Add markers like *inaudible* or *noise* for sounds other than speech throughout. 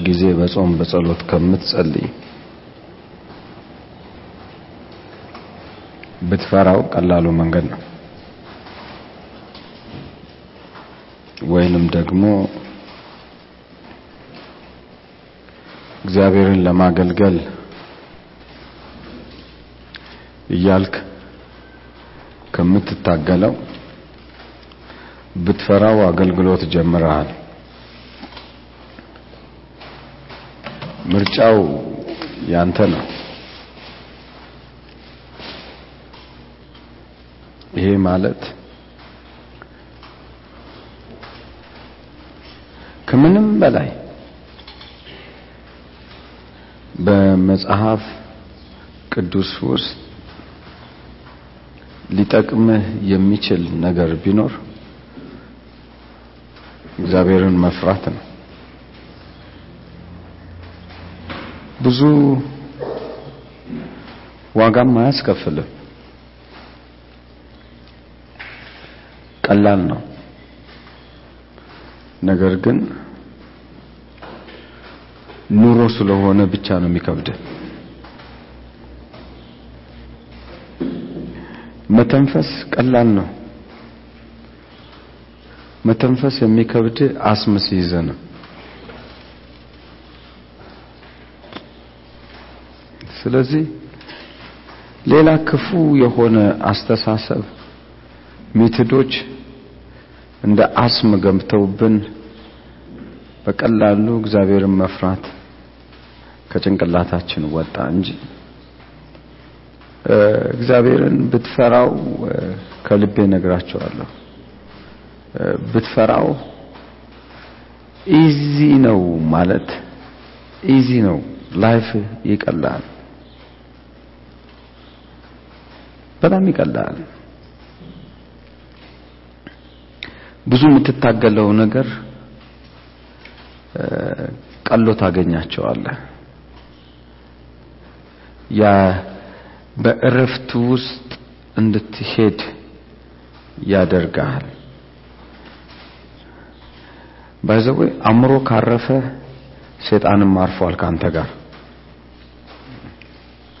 ጊዜ በጾም በጸሎት ከምትጸልይ ብትፈራው ቀላሉ መንገድ ነው። ወይንም ደግሞ እግዚአብሔርን ለማገልገል እያልክ ከምትታገለው ብትፈራው አገልግሎት ጀምረሃል። ምርጫው ያንተ ነው። ይሄ ማለት ከምንም በላይ በመጽሐፍ ቅዱስ ውስጥ ሊጠቅምህ የሚችል ነገር ቢኖር እግዚአብሔርን መፍራት ነው። ብዙ ዋጋም አያስከፍልም። ቀላል ነው። ነገር ግን ኑሮ ስለሆነ ብቻ ነው የሚከብድ። መተንፈስ ቀላል ነው። መተንፈስ የሚከብድ አስም ሲይዝ ነው። ስለዚህ ሌላ ክፉ የሆነ አስተሳሰብ ሜቶዶች እንደ አስም ገብተውብን በቀላሉ እግዚአብሔርን መፍራት ከጭንቅላታችን ወጣ እንጂ እግዚአብሔርን ብትፈራው ከልቤ ነግራችኋለሁ። ብትፈራው easy ነው ማለት easy ነው። life ይቀላል፣ በጣም ይቀላል። ብዙ የምትታገለው ነገር ቀሎ ታገኛቸዋለህ። ያ በእረፍት ውስጥ እንድትሄድ ያደርጋል። ባይዘዌ አእምሮ ካረፈ ሰይጣንም አርፏል ካንተ ጋር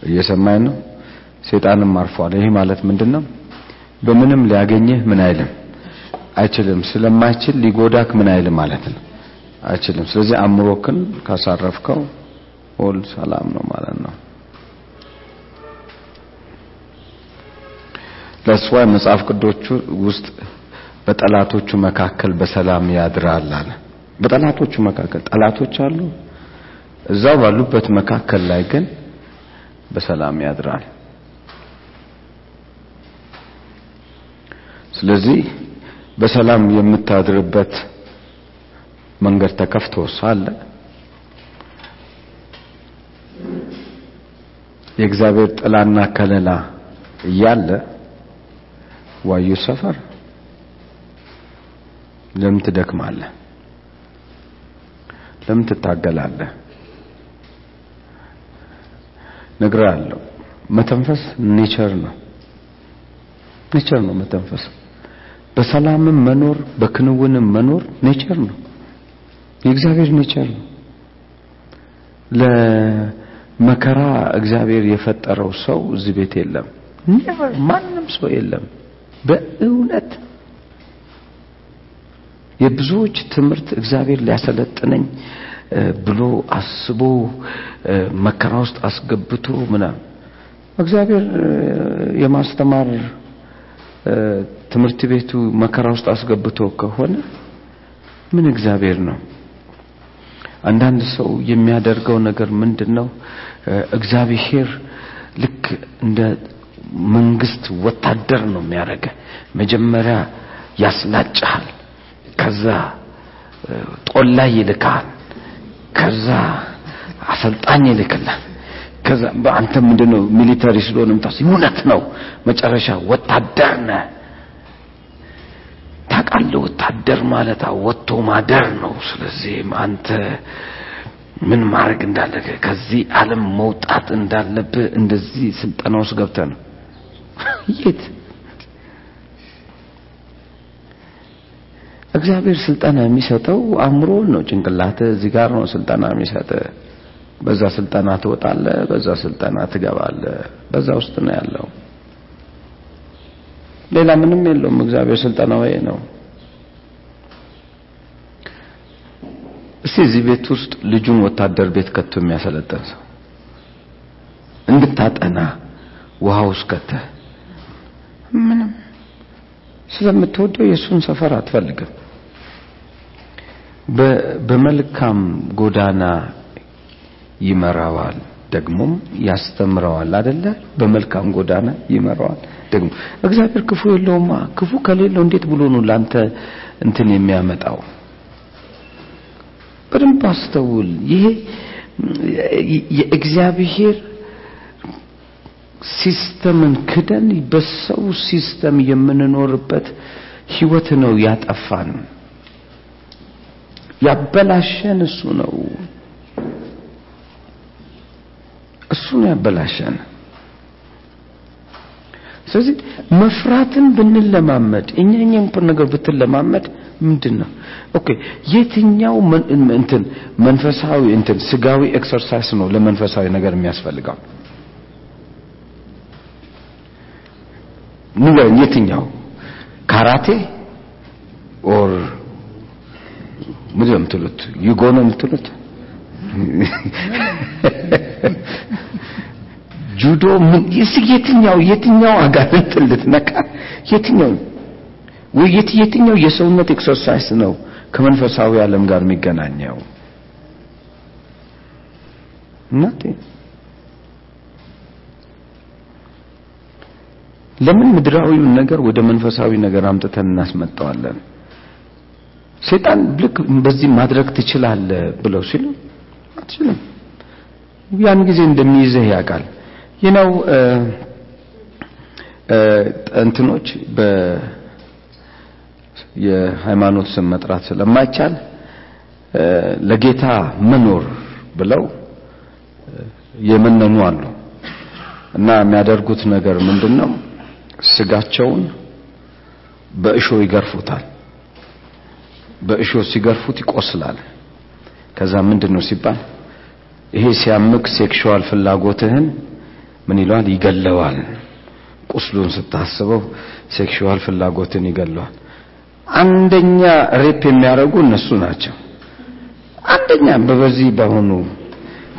እየሰማኝ ነው። ሰይጣንም አርፏል። ይሄ ማለት ምንድነው? በምንም ሊያገኝህ ምን አይልም አይችልም። ስለማይችል ሊጎዳክ ምን አይልም ማለት ነው አይችልም። ስለዚህ አእምሮክን ካሳረፍከው ሁል ሰላም ነው ማለት ነው። ለስዋይ መጽሐፍ ቅዱስ ውስጥ በጠላቶቹ መካከል በሰላም ያድራል አለ። በጠላቶቹ መካከል ጠላቶች አሉ። እዛው ባሉበት መካከል ላይ ግን በሰላም ያድራል። ስለዚህ በሰላም የምታድርበት መንገድ ተከፍቶ ሳለ የእግዚአብሔር ጥላና ከለላ እያለ why you suffer ለምን ትደክማለህ? ለምን ትታገላለህ? ነግሬሃለሁ። መተንፈስ nature ነው። nature ነው መተንፈስ። በሰላምም መኖር በክንውንም መኖር nature ነው። የእግዚአብሔር nature ነው። ለመከራ እግዚአብሔር የፈጠረው ሰው እዚህ ቤት የለም። never ማንም ሰው የለም። በእውነት የብዙዎች ትምህርት እግዚአብሔር ሊያሰለጥነኝ ብሎ አስቦ መከራ ውስጥ አስገብቶ ምናምን እግዚአብሔር የማስተማር ትምህርት ቤቱ መከራ ውስጥ አስገብቶ ከሆነ ምን እግዚአብሔር ነው? አንዳንድ ሰው የሚያደርገው ነገር ምንድነው? እግዚአብሔር ልክ እንደ መንግስት ወታደር ነው የሚያደርገ። መጀመሪያ ያስላጭሃል፣ ከዛ ጦላይ ይልካል፣ ከዛ አሰልጣኝ ይልክላል። ከዛ በአንተ ምንድነው ሚሊተሪ ስለሆነ እውነት ነው። መጨረሻ ወታደር ነህ። ታውቃለህ፣ ወታደር ማለት ወጥቶ ማደር ነው። ስለዚህ አንተ ምን ማድረግ እንዳለብህ ከዚህ ዓለም መውጣት እንዳለብህ እንደዚህ ስልጠና ውስጥ ገብተህ ነው። *laughs* የት እግዚአብሔር ስልጠና የሚሰጠው አእምሮን ነው። ጭንቅላት እዚህ ጋር ነው ስልጠና የሚሰጥ። በዛ ስልጠና ትወጣለህ፣ በዛ ስልጠና ትገባለህ። በዛ ውስጥ ነው ያለው። ሌላ ምንም የለውም። እግዚአብሔር ስልጠናው ይሄ ነው። እስቲ እዚህ ቤት ውስጥ ልጁን ወታደር ቤት ከቶ የሚያሰለጥን ሰው እንድታጠና ውሃ ውስጥ ከተህ ምንም ስለምትወደው የእሱን ሰፈር አትፈልግም። በመልካም ጎዳና ይመራዋል፣ ደግሞም ያስተምረዋል። አይደለ? በመልካም ጎዳና ይመራዋል። ደግሞ እግዚአብሔር ክፉ የለውማ። ክፉ ከሌለው እንዴት ብሎ ነው ላንተ እንትን የሚያመጣው? በደንብ አስተውል። ይሄ የእግዚአብሔር system ን ክደን በሰው system የምንኖርበት ህይወት ነው ያጠፋን። ያበላሸን እሱ ነው። እሱ ነው ያበላሸን። ስለዚህ መፍራትን ብንለማመድ እኛ እኛም ነገር ብትለማመድ ምንድን ነው okay የትኛው እንትን መንፈሳዊ እንትን ስጋዊ exercise ነው ለመንፈሳዊ ነገር የሚያስፈልገው? ንገረኝ የትኛው? ካራቴ? or ምንድን የምትሉት? ዮጋ ነው የምትሉት *laughs* ጁዶ ምን የትኛው የትኛው አጋንንት ልትነካ? የትኛው? ወይ የትኛው የሰውነት exercise ነው ከመንፈሳዊ ዓለም ጋር የሚገናኘው? እናቴ ለምን ምድራዊውን ነገር ወደ መንፈሳዊ ነገር አምጥተን እናስመጣዋለን? ሰይጣን ልክ በዚህ ማድረግ ትችላለህ ብለው ሲሉ አትችልም ያን ጊዜ እንደሚይዝህ ያውቃል። ይነው እንትኖች በ የሃይማኖት ስም መጥራት ስለማይቻል ለጌታ መኖር ብለው የመነኑ አሉ። እና የሚያደርጉት ነገር ምንድነው? ስጋቸውን በእሾህ ይገርፉታል። በእሾህ ሲገርፉት ይቆስላል። ከዛ ምንድነው ሲባል ይሄ ሲያምህ sexual ፍላጎትህን ምን ይለዋል ይገለዋል። ቁስሉን ስታስበው sexual ፍላጎትን ይገለዋል። አንደኛ rape የሚያደርጉ እነሱ ናቸው። አንደኛ በበዚህ በሆኑ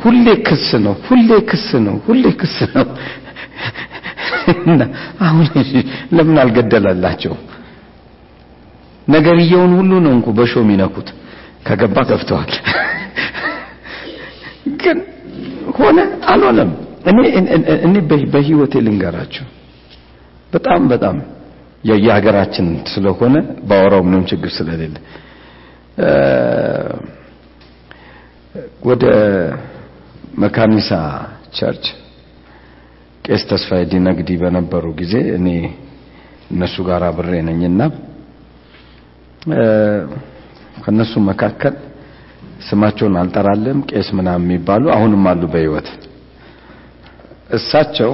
ሁሌ ክስ ነው ሁሌ ክስ ነው ሁሌ ክስ ነው። እና አሁን ለምን አልገደላላቸው ነገርየውን ሁሉ ነው እንኩ በሾ የሚነኩት። ከገባ ገብተዋል ግን ሆነ አልሆነም። እኔ እኔ በህይወቴ ልንገራቸው በጣም በጣም የሀገራችን ስለሆነ ባወራው ምንም ችግር ስለሌለው ወደ መካኒሳ church ቄስ ተስፋዬ ዲነግዲ በነበሩ ጊዜ እኔ እነሱ ጋር አብሬ ነኝና ከነሱ መካከል ስማቸውን አልጠራለም ቄስ ምናምን የሚባሉ አሁንም አሉ በህይወት። እሳቸው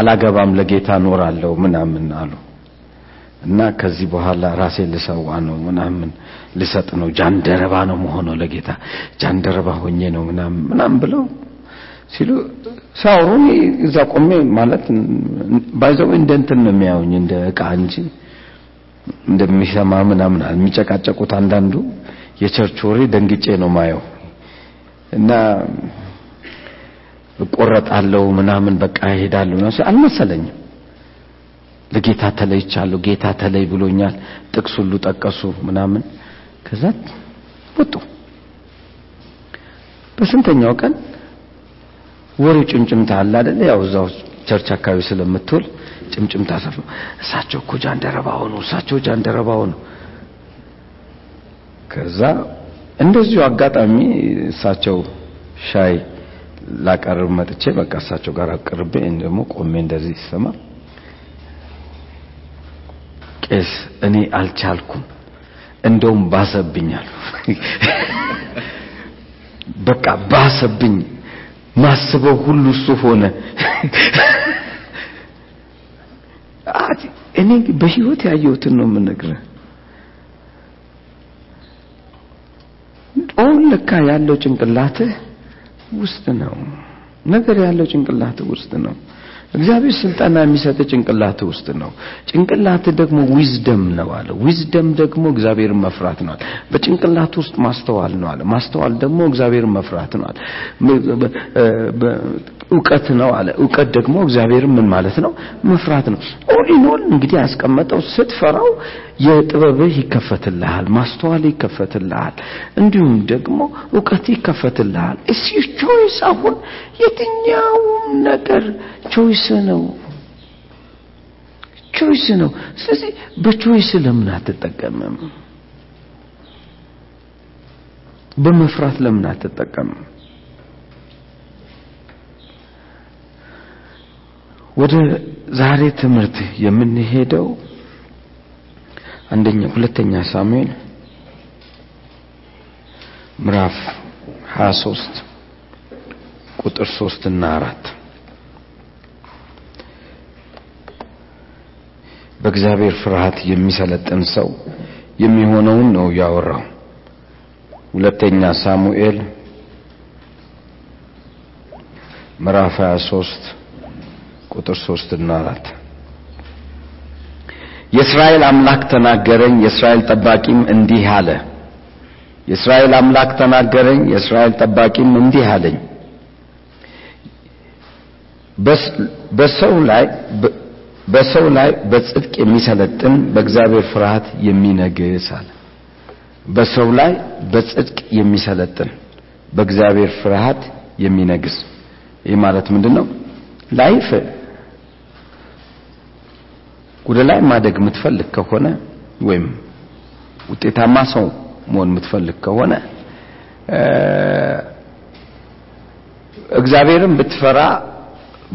አላገባም ለጌታ ኖራለሁ ምናምን አሉ። እና ከዚህ በኋላ ራሴ ልሰዋ ነው ምናምን ልሰጥ ነው ጃንደረባ ነው መሆነው ለጌታ ጃንደረባ ሆኜ ነው ምናምን ምናምን ብለው ሲሉ ሲያወሩ እዛ ቆሜ ማለት ባይዘው እንደ እንትን ነው የሚያዩኝ እንደ እቃ እንጂ እንደሚሰማ ምናምን የሚጨቃጨቁት አንዳንዱ የቸርች ወሬ ደንግጬ ነው ማየው እና እቆረጣለሁ ምናምን በቃ እሄዳለሁ ነው አልመሰለኝም። ለጌታ ተለይቻለሁ ጌታ ተለይ ብሎኛል ጥቅስ ሁሉ ጠቀሱ ምናምን። ከዛ ወጡ። በስንተኛው ቀን ወሬው ጭምጭምታ አለ አይደል? ያው እዛው ቸርች አካባቢ ስለምትውል ጭምጭምታ ሰፍ እሳቸው እኮ ጃንደረባ ሆኑ እሳቸው ጃንደረባ ሆኑ ከዛ እንደዚሁ አጋጣሚ እሳቸው ሻይ ላቀርብ መጥቼ በቃ እሳቸው ጋር አቅርቤ ደግሞ ቆሜ እንደዚህ ሲሰማ ቄስ እኔ አልቻልኩም እንደውም ባሰብኛል *laughs* በቃ ባሰብኝ ማስበው ሁሉ እሱ ሆነ። *laughs* እኔ በህይወት ያየሁትን ነው የምነግርህ አሁን ለካ ያለው ጭንቅላትህ ውስጥ ነው። ነገር ያለው ጭንቅላትህ ውስጥ ነው። እግዚአብሔር ስልጠና የሚሰጥ ጭንቅላት ውስጥ ነው። ጭንቅላት ደግሞ ዊዝደም ነው አለ። ዊዝደም ደግሞ እግዚአብሔርን መፍራት ነው በጭንቅላት ውስጥ ማስተዋል ነው አለ። ማስተዋል ደግሞ እግዚአብሔርን መፍራት ነው አለ። እውቀት ነው አለ። እውቀት ደግሞ እግዚአብሔርን ምን ማለት ነው? መፍራት ነው። all in all እንግዲህ ያስቀመጠው ስትፈራው የጥበብህ ይከፈትልሃል፣ ማስተዋል ይከፈትልሃል፣ እንዲሁም ደግሞ እውቀት ይከፈትልሃል። እሲ ቾይስ አሁን የትኛውም ነገር ቾይስ ነው ቾይስ ነው። ስለዚህ በቾይስ ለምን አትጠቀምም? በመፍራት ለምን አትጠቀምም? ወደ ዛሬ ትምህርት የምንሄደው አንደኛ ሁለተኛ ሳሙኤል ምዕራፍ 23 ቁጥር 3 እና 4 በእግዚአብሔር ፍርሃት የሚሰለጥን ሰው የሚሆነውን ነው ያወራው። ሁለተኛ ሳሙኤል ምዕራፍ 23 ቁጥር 3 እና 4 የእስራኤል አምላክ ተናገረኝ፣ የእስራኤል ጠባቂም እንዲህ አለ። የእስራኤል አምላክ ተናገረኝ፣ የእስራኤል ጠባቂም እንዲህ አለኝ። በሰው ላይ በሰው ላይ በጽድቅ የሚሰለጥን በእግዚአብሔር ፍርሃት የሚነግስ አለ። በሰው ላይ በጽድቅ የሚሰለጥን በእግዚአብሔር ፍርሃት የሚነግስ። ይህ ማለት ምንድነው? ላይፍ ወደ ላይ ማደግ የምትፈልግ ከሆነ ወይም ውጤታማ ሰው መሆን የምትፈልግ ከሆነ እግዚአብሔርን ብትፈራ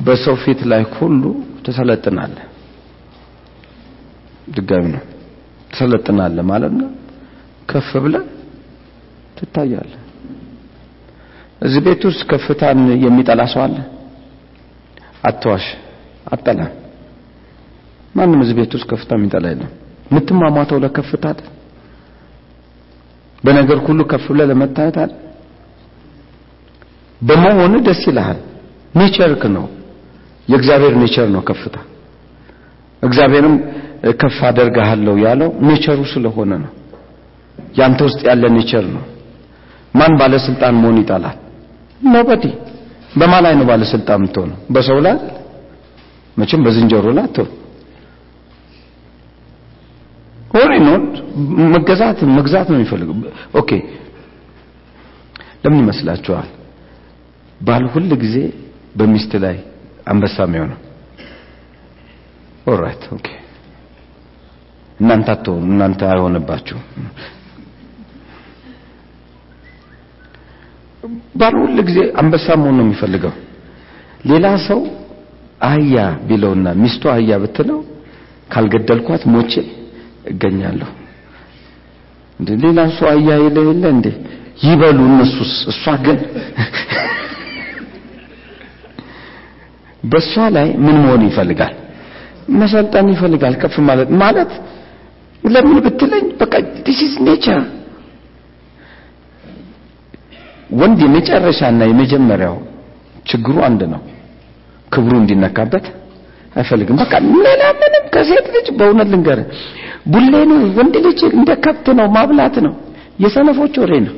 በሰው ፊት ላይ ሁሉ ትሰለጥናለህ። ድጋሚ ነው ትሰለጥናለህ ማለት ነው። ከፍ ብለህ ትታያለህ። እዚህ ቤት ውስጥ ከፍታን የሚጠላ ሰው አለ? አትዋሽ፣ አጠላም። ማንም እዚህ ቤት ውስጥ ከፍታ የሚጠላ የለም። የምትሟሟተው ለከፍታ? በነገር ሁሉ ከፍ ብለህ ለመታየት አይደል? በመሆን ደስ ይልሃል። ኔቸርክ ነው። የእግዚአብሔር nature ነው ከፍታ። እግዚአብሔርም ከፍ አደርግሃለሁ ያለው nature ኡ ስለሆነ ነው። ያንተ ውስጥ ያለ nature ነው። ማን ባለስልጣን መሆን ይጠላል? nobody። በማን ላይ ነው ባለስልጣን የምትሆነው? በሰው ላይ መቼም በዝንጀሮ ላይ አትሆን። ሆሪ መገዛት መግዛት ነው የሚፈልገው። okay ለምን ይመስላችኋል ባል ሁል ጊዜ በሚስት ላይ አንበሳ የሚሆነው? alright okay እናንተ አትሆኑ እናንተ አይሆንባችሁ ባል ሁል ጊዜ አንበሳ መሆን ነው የሚፈልገው። ሌላ ሰው አህያ ቢለውና ሚስቱ አህያ ብትለው ካልገደልኳት ሞቼ እገኛለሁ። ሌላ ሰው አህያ የለ የለ እንዴ ይበሉ እነሱስ። እሷ ግን በእሷ ላይ ምን መሆን ይፈልጋል? መሰልጠን ይፈልጋል። ከፍ ማለት ማለት ለምን ብትለኝ በቃ this is nature ወንድ የመጨረሻና የመጀመሪያው ችግሩ አንድ ነው። ክብሩ እንዲነካበት አይፈልግም። በቃ ሌላ ምንም ከሴት ልጅ በእውነት ልንገር ቡሌ ነው። ወንድ ልጅ እንደ ከብት ነው፣ ማብላት ነው። የሰነፎች ወሬ ነው።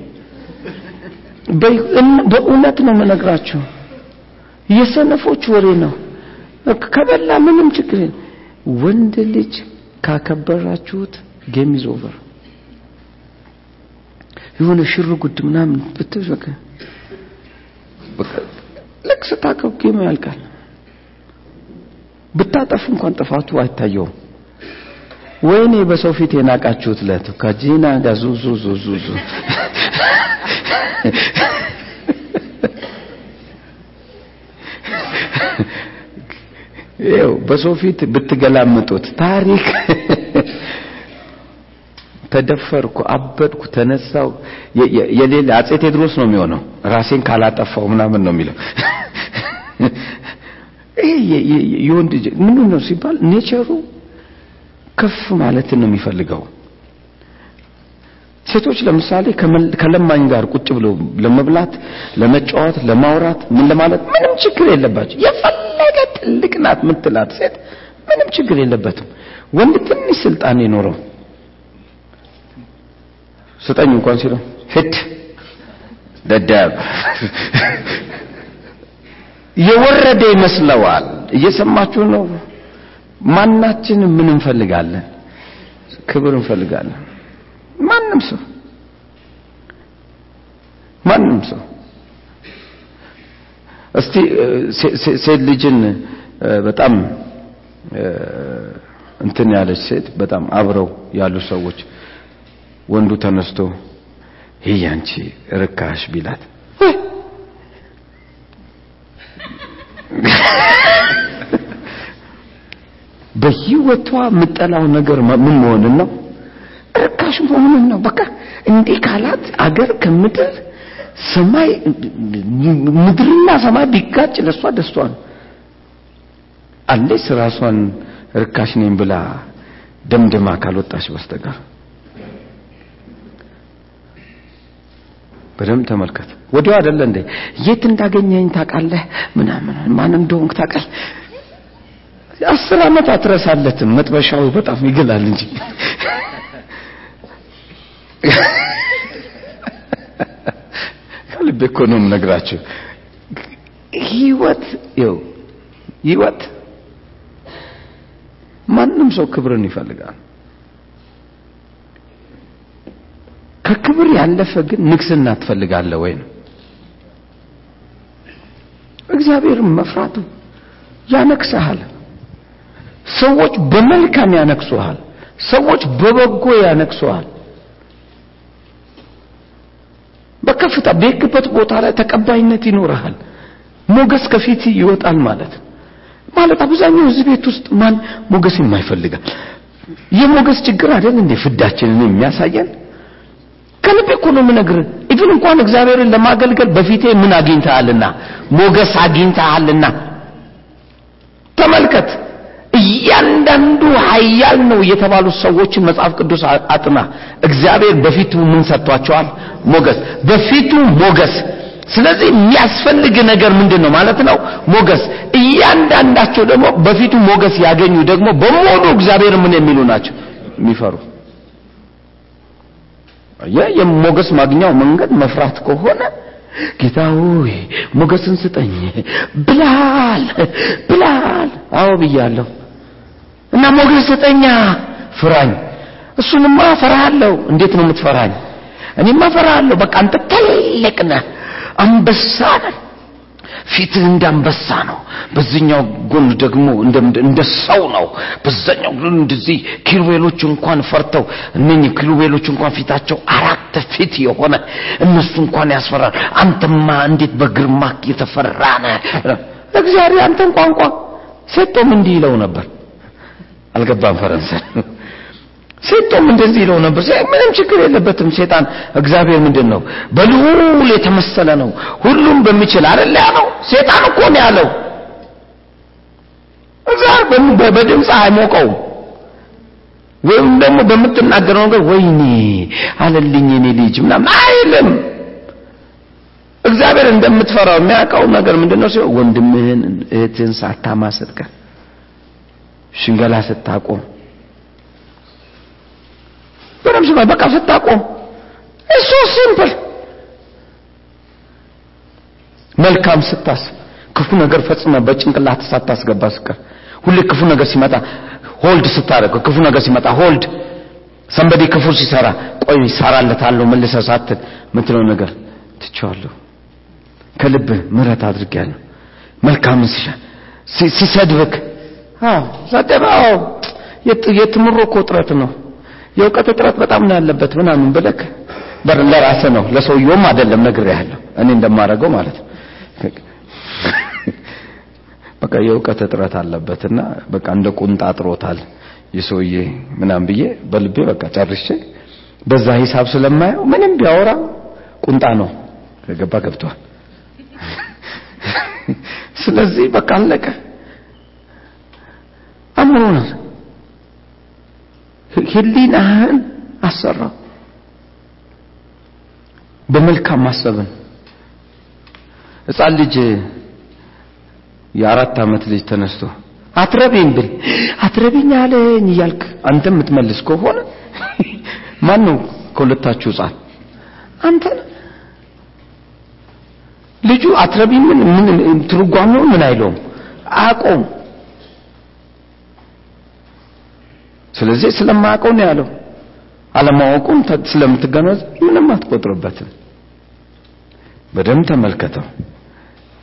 በእውነት ነው የምነግራችሁ፣ የሰነፎች ወሬ ነው። ከበላ ምንም ችግር ወንድ ልጅ ካከበራችሁት game is over። የሆነ ሽር ጉድ ምናምን ብትበቃ ልክ ስታከብ ጌሙ ያልቃል። ብታጠፉ እንኳን ጥፋቱ አይታየውም። ወይኔ በሰው ፊት የናቃችሁት ለት ከጂና ጋር ዙዙ ዙዙ ይኸው በሰው ፊት ብትገላምጡት ታሪክ ተደፈርኩ፣ አበድኩ፣ ተነሳው የሌለ አጼ ቴዎድሮስ ነው የሚሆነው። ራሴን ካላጠፋው ምናምን ነው የሚለው። ይሄ የወንድ ምን ነው ሲባል ኔቸሩ ከፍ ማለትን ነው የሚፈልገው። ሴቶች ለምሳሌ ከለማኝ ጋር ቁጭ ብለው ለመብላት፣ ለመጫወት፣ ለማውራት ምን ለማለት ምንም ችግር የለባቸው። የፈለገ ትልቅ ናት ምትላት ሴት ምንም ችግር የለበትም። ወንድ ትንሽ ስልጣን ይኖረው ስጠኝ እንኳን ሲለው ሂድ ደደብ *laughs* የወረደ ይመስለዋል። እየሰማችሁ ነው። ማናችንም ምን እንፈልጋለን? ክብር እንፈልጋለን። ማንም ሰው ማንም ሰው እስቲ ሴት ልጅን በጣም እንትን ያለች ሴት በጣም አብረው ያሉ ሰዎች ወንዱ ተነስቶ ይህ ያንቺ ርካሽ ቢላት በህይወቷ የምጠላው ነገር ምን መሆንን ነው? ርካሽ መሆንን ነው። በቃ እንዲህ ካላት አገር ከምድር ሰማይ ምድርና ሰማይ ቢጋጭ ለሷ ደስቷ ነው። አለች ራሷን ርካሽ ነኝ ብላ ደምድማ ካልወጣች በስተቀር በደንብ ተመልከት። ወዲያው አይደለ እንዴ የት እንዳገኘኝ ታውቃለህ? ምናምን ማን እንደሆንክ ታውቃለህ? አስር ዓመት አትረሳለትም። መጥበሻው በጣም ይገላል እንጂ *laughs* ከልቤ እኮ ነው የምነግራችሁ። ህይወት ይኸው ህይወት ማንም ሰው ክብርን ይፈልጋል። ከክብር ያለፈ ግን ንግስና ትፈልጋለህ ወይ ነው። እግዚአብሔርን መፍራቱ ያነግስሃል። ሰዎች በመልካም ያነግሱሃል። ሰዎች በበጎ ያነግሱሃል። በከፍታ በሄድክበት ቦታ ላይ ተቀባይነት ይኖርሃል። ሞገስ ከፊት ይወጣል ማለት ማለት አብዛኛው እዚህ ቤት ውስጥ ማን ሞገስ የማይፈልጋል? የሞገስ ችግር አይደል እንዴ ፍዳችንን የሚያሳየን? ከልቤ እኮ ነው የምነግርህ። even እንኳን እግዚአብሔርን ለማገልገል በፊቴ ምን አግኝተሃልና ሞገስ አግኝተሃልና ተመልከት። እያንዳንዱ ኃያል ነው የተባሉ ሰዎችን መጽሐፍ ቅዱስ አጥና። እግዚአብሔር በፊቱ ምን ሰጥቷቸዋል? ሞገስ። በፊቱ ሞገስ። ስለዚህ የሚያስፈልግ ነገር ምንድን ነው ማለት ነው? ሞገስ። እያንዳንዳቸው ደግሞ በፊቱ ሞገስ ያገኙ ደግሞ በሙሉ እግዚአብሔር ምን የሚሉ ናቸው? የሚፈሩ የሞገስ ማግኛው መንገድ መፍራት ከሆነ ጌታ ሆይ ሞገስን ስጠኝ ብላል ብላል። አዎ ብያለሁ። እና ሞገስ ስጠኛ ፍራኝ። እሱንማ ፈራሃለሁ። እንዴት ነው የምትፈራኝ? እኔማ ፈራሃለሁ። በቃ አንተ ትልቅ ነህ፣ አንበሳ ነህ። ፊትህ እንደ ነው። በዚህኛው ጎን ደግሞ እንደ ሰው ነው። በዛኛው ጎን እንደዚህ ኪሩቤሎች እንኳን ፈርተው እነኚህ ኪሩቤሎች እንኳን ፊታቸው አራት ፊት የሆነ እነሱ እንኳን ያስፈራል። አንተማ እንዴት በግርማ የተፈራ እግዚአብሔር አንተን ቋንቋ ሴቶም እንዲህ ይለው ነበር። አልገባም ፈረንሳይ ሴቶም እንደዚህ ይለው ነበር። ምንም ችግር የለበትም። ሴጣን እግዚአብሔር ምንድን ነው በልዑል የተመሰለ ነው፣ ሁሉም በሚችል አይደል ያለው። ሴጣን እኮ ነው ያለው። እግዚአብሔር በድምፅ አይሞቀውም። ወይም ደግሞ በምትናገረው ነገር ወይኔ አለልኝ የኔ ልጅ ምናምን አይልም። እግዚአብሔር እንደምትፈራው የሚያውቀው ነገር ምንድነው ሲሆን ወንድምህን እህትህን ሳታማ ስትቀር ሽንገላ ስታቆም። በደም ስማ በቃ ስታቆም። እሱ simple። መልካም ስታስብ ክፉ ነገር ፈጽመ በጭንቅላት ሳታስገባ ስቀር። ሁሌ ክፉ ነገር ሲመጣ hold ስታደርግ ክፉ ነገር ሲመጣ hold somebody ክፉ ሲሰራ ቆይ ይሰራለታለሁ መልሰ ሳትል ምትለው ነገር ትቼዋለሁ። ከልብህ ምህረት አድርጌያለሁ። መልካምን ሲሻ ሲሰድብክ አዎ ሰደባው የትምህርት እጥረት ነው። የእውቀት እጥረት በጣም ነው ያለበት ምናምን ብለክ በር ለራስህ ነው። ለሰውየውም አይደለም ነግሬሃለሁ። እኔ እንደማደርገው ማለት ነው። በቃ የእውቀት እጥረት አለበትና በቃ እንደ ቁንጣ አጥሮታል የሰውዬ ምናምን ብዬ በልቤ በቃ ጨርሼ በዛ ሂሳብ ስለማየው ምንም ቢያወራ ቁንጣ ነው። ከገባ ገብቷል። ስለዚህ በቃ አለቀ አእምሮን ህሊናህን አሰራው። በመልካም ማሰብን። ሕፃን ልጅ የአራት ዓመት ልጅ ተነስቶ አትረቢኝ ብል። አትረቢኝ አለኝ እያልክ አንተ የምትመልስ ከሆነ *laughs* ማን ነው ከሁለታችሁ ሕፃን አንተ ልጁ አትረቢኝ ምን ምን ትርጓሜው ምን አይለውም? አቆም ስለዚህ ስለማያውቀው ነው ያለው። አለማወቁን ስለምትገነዘብ ምንም አትቆጥርበትም። በደንብ ተመልከተው።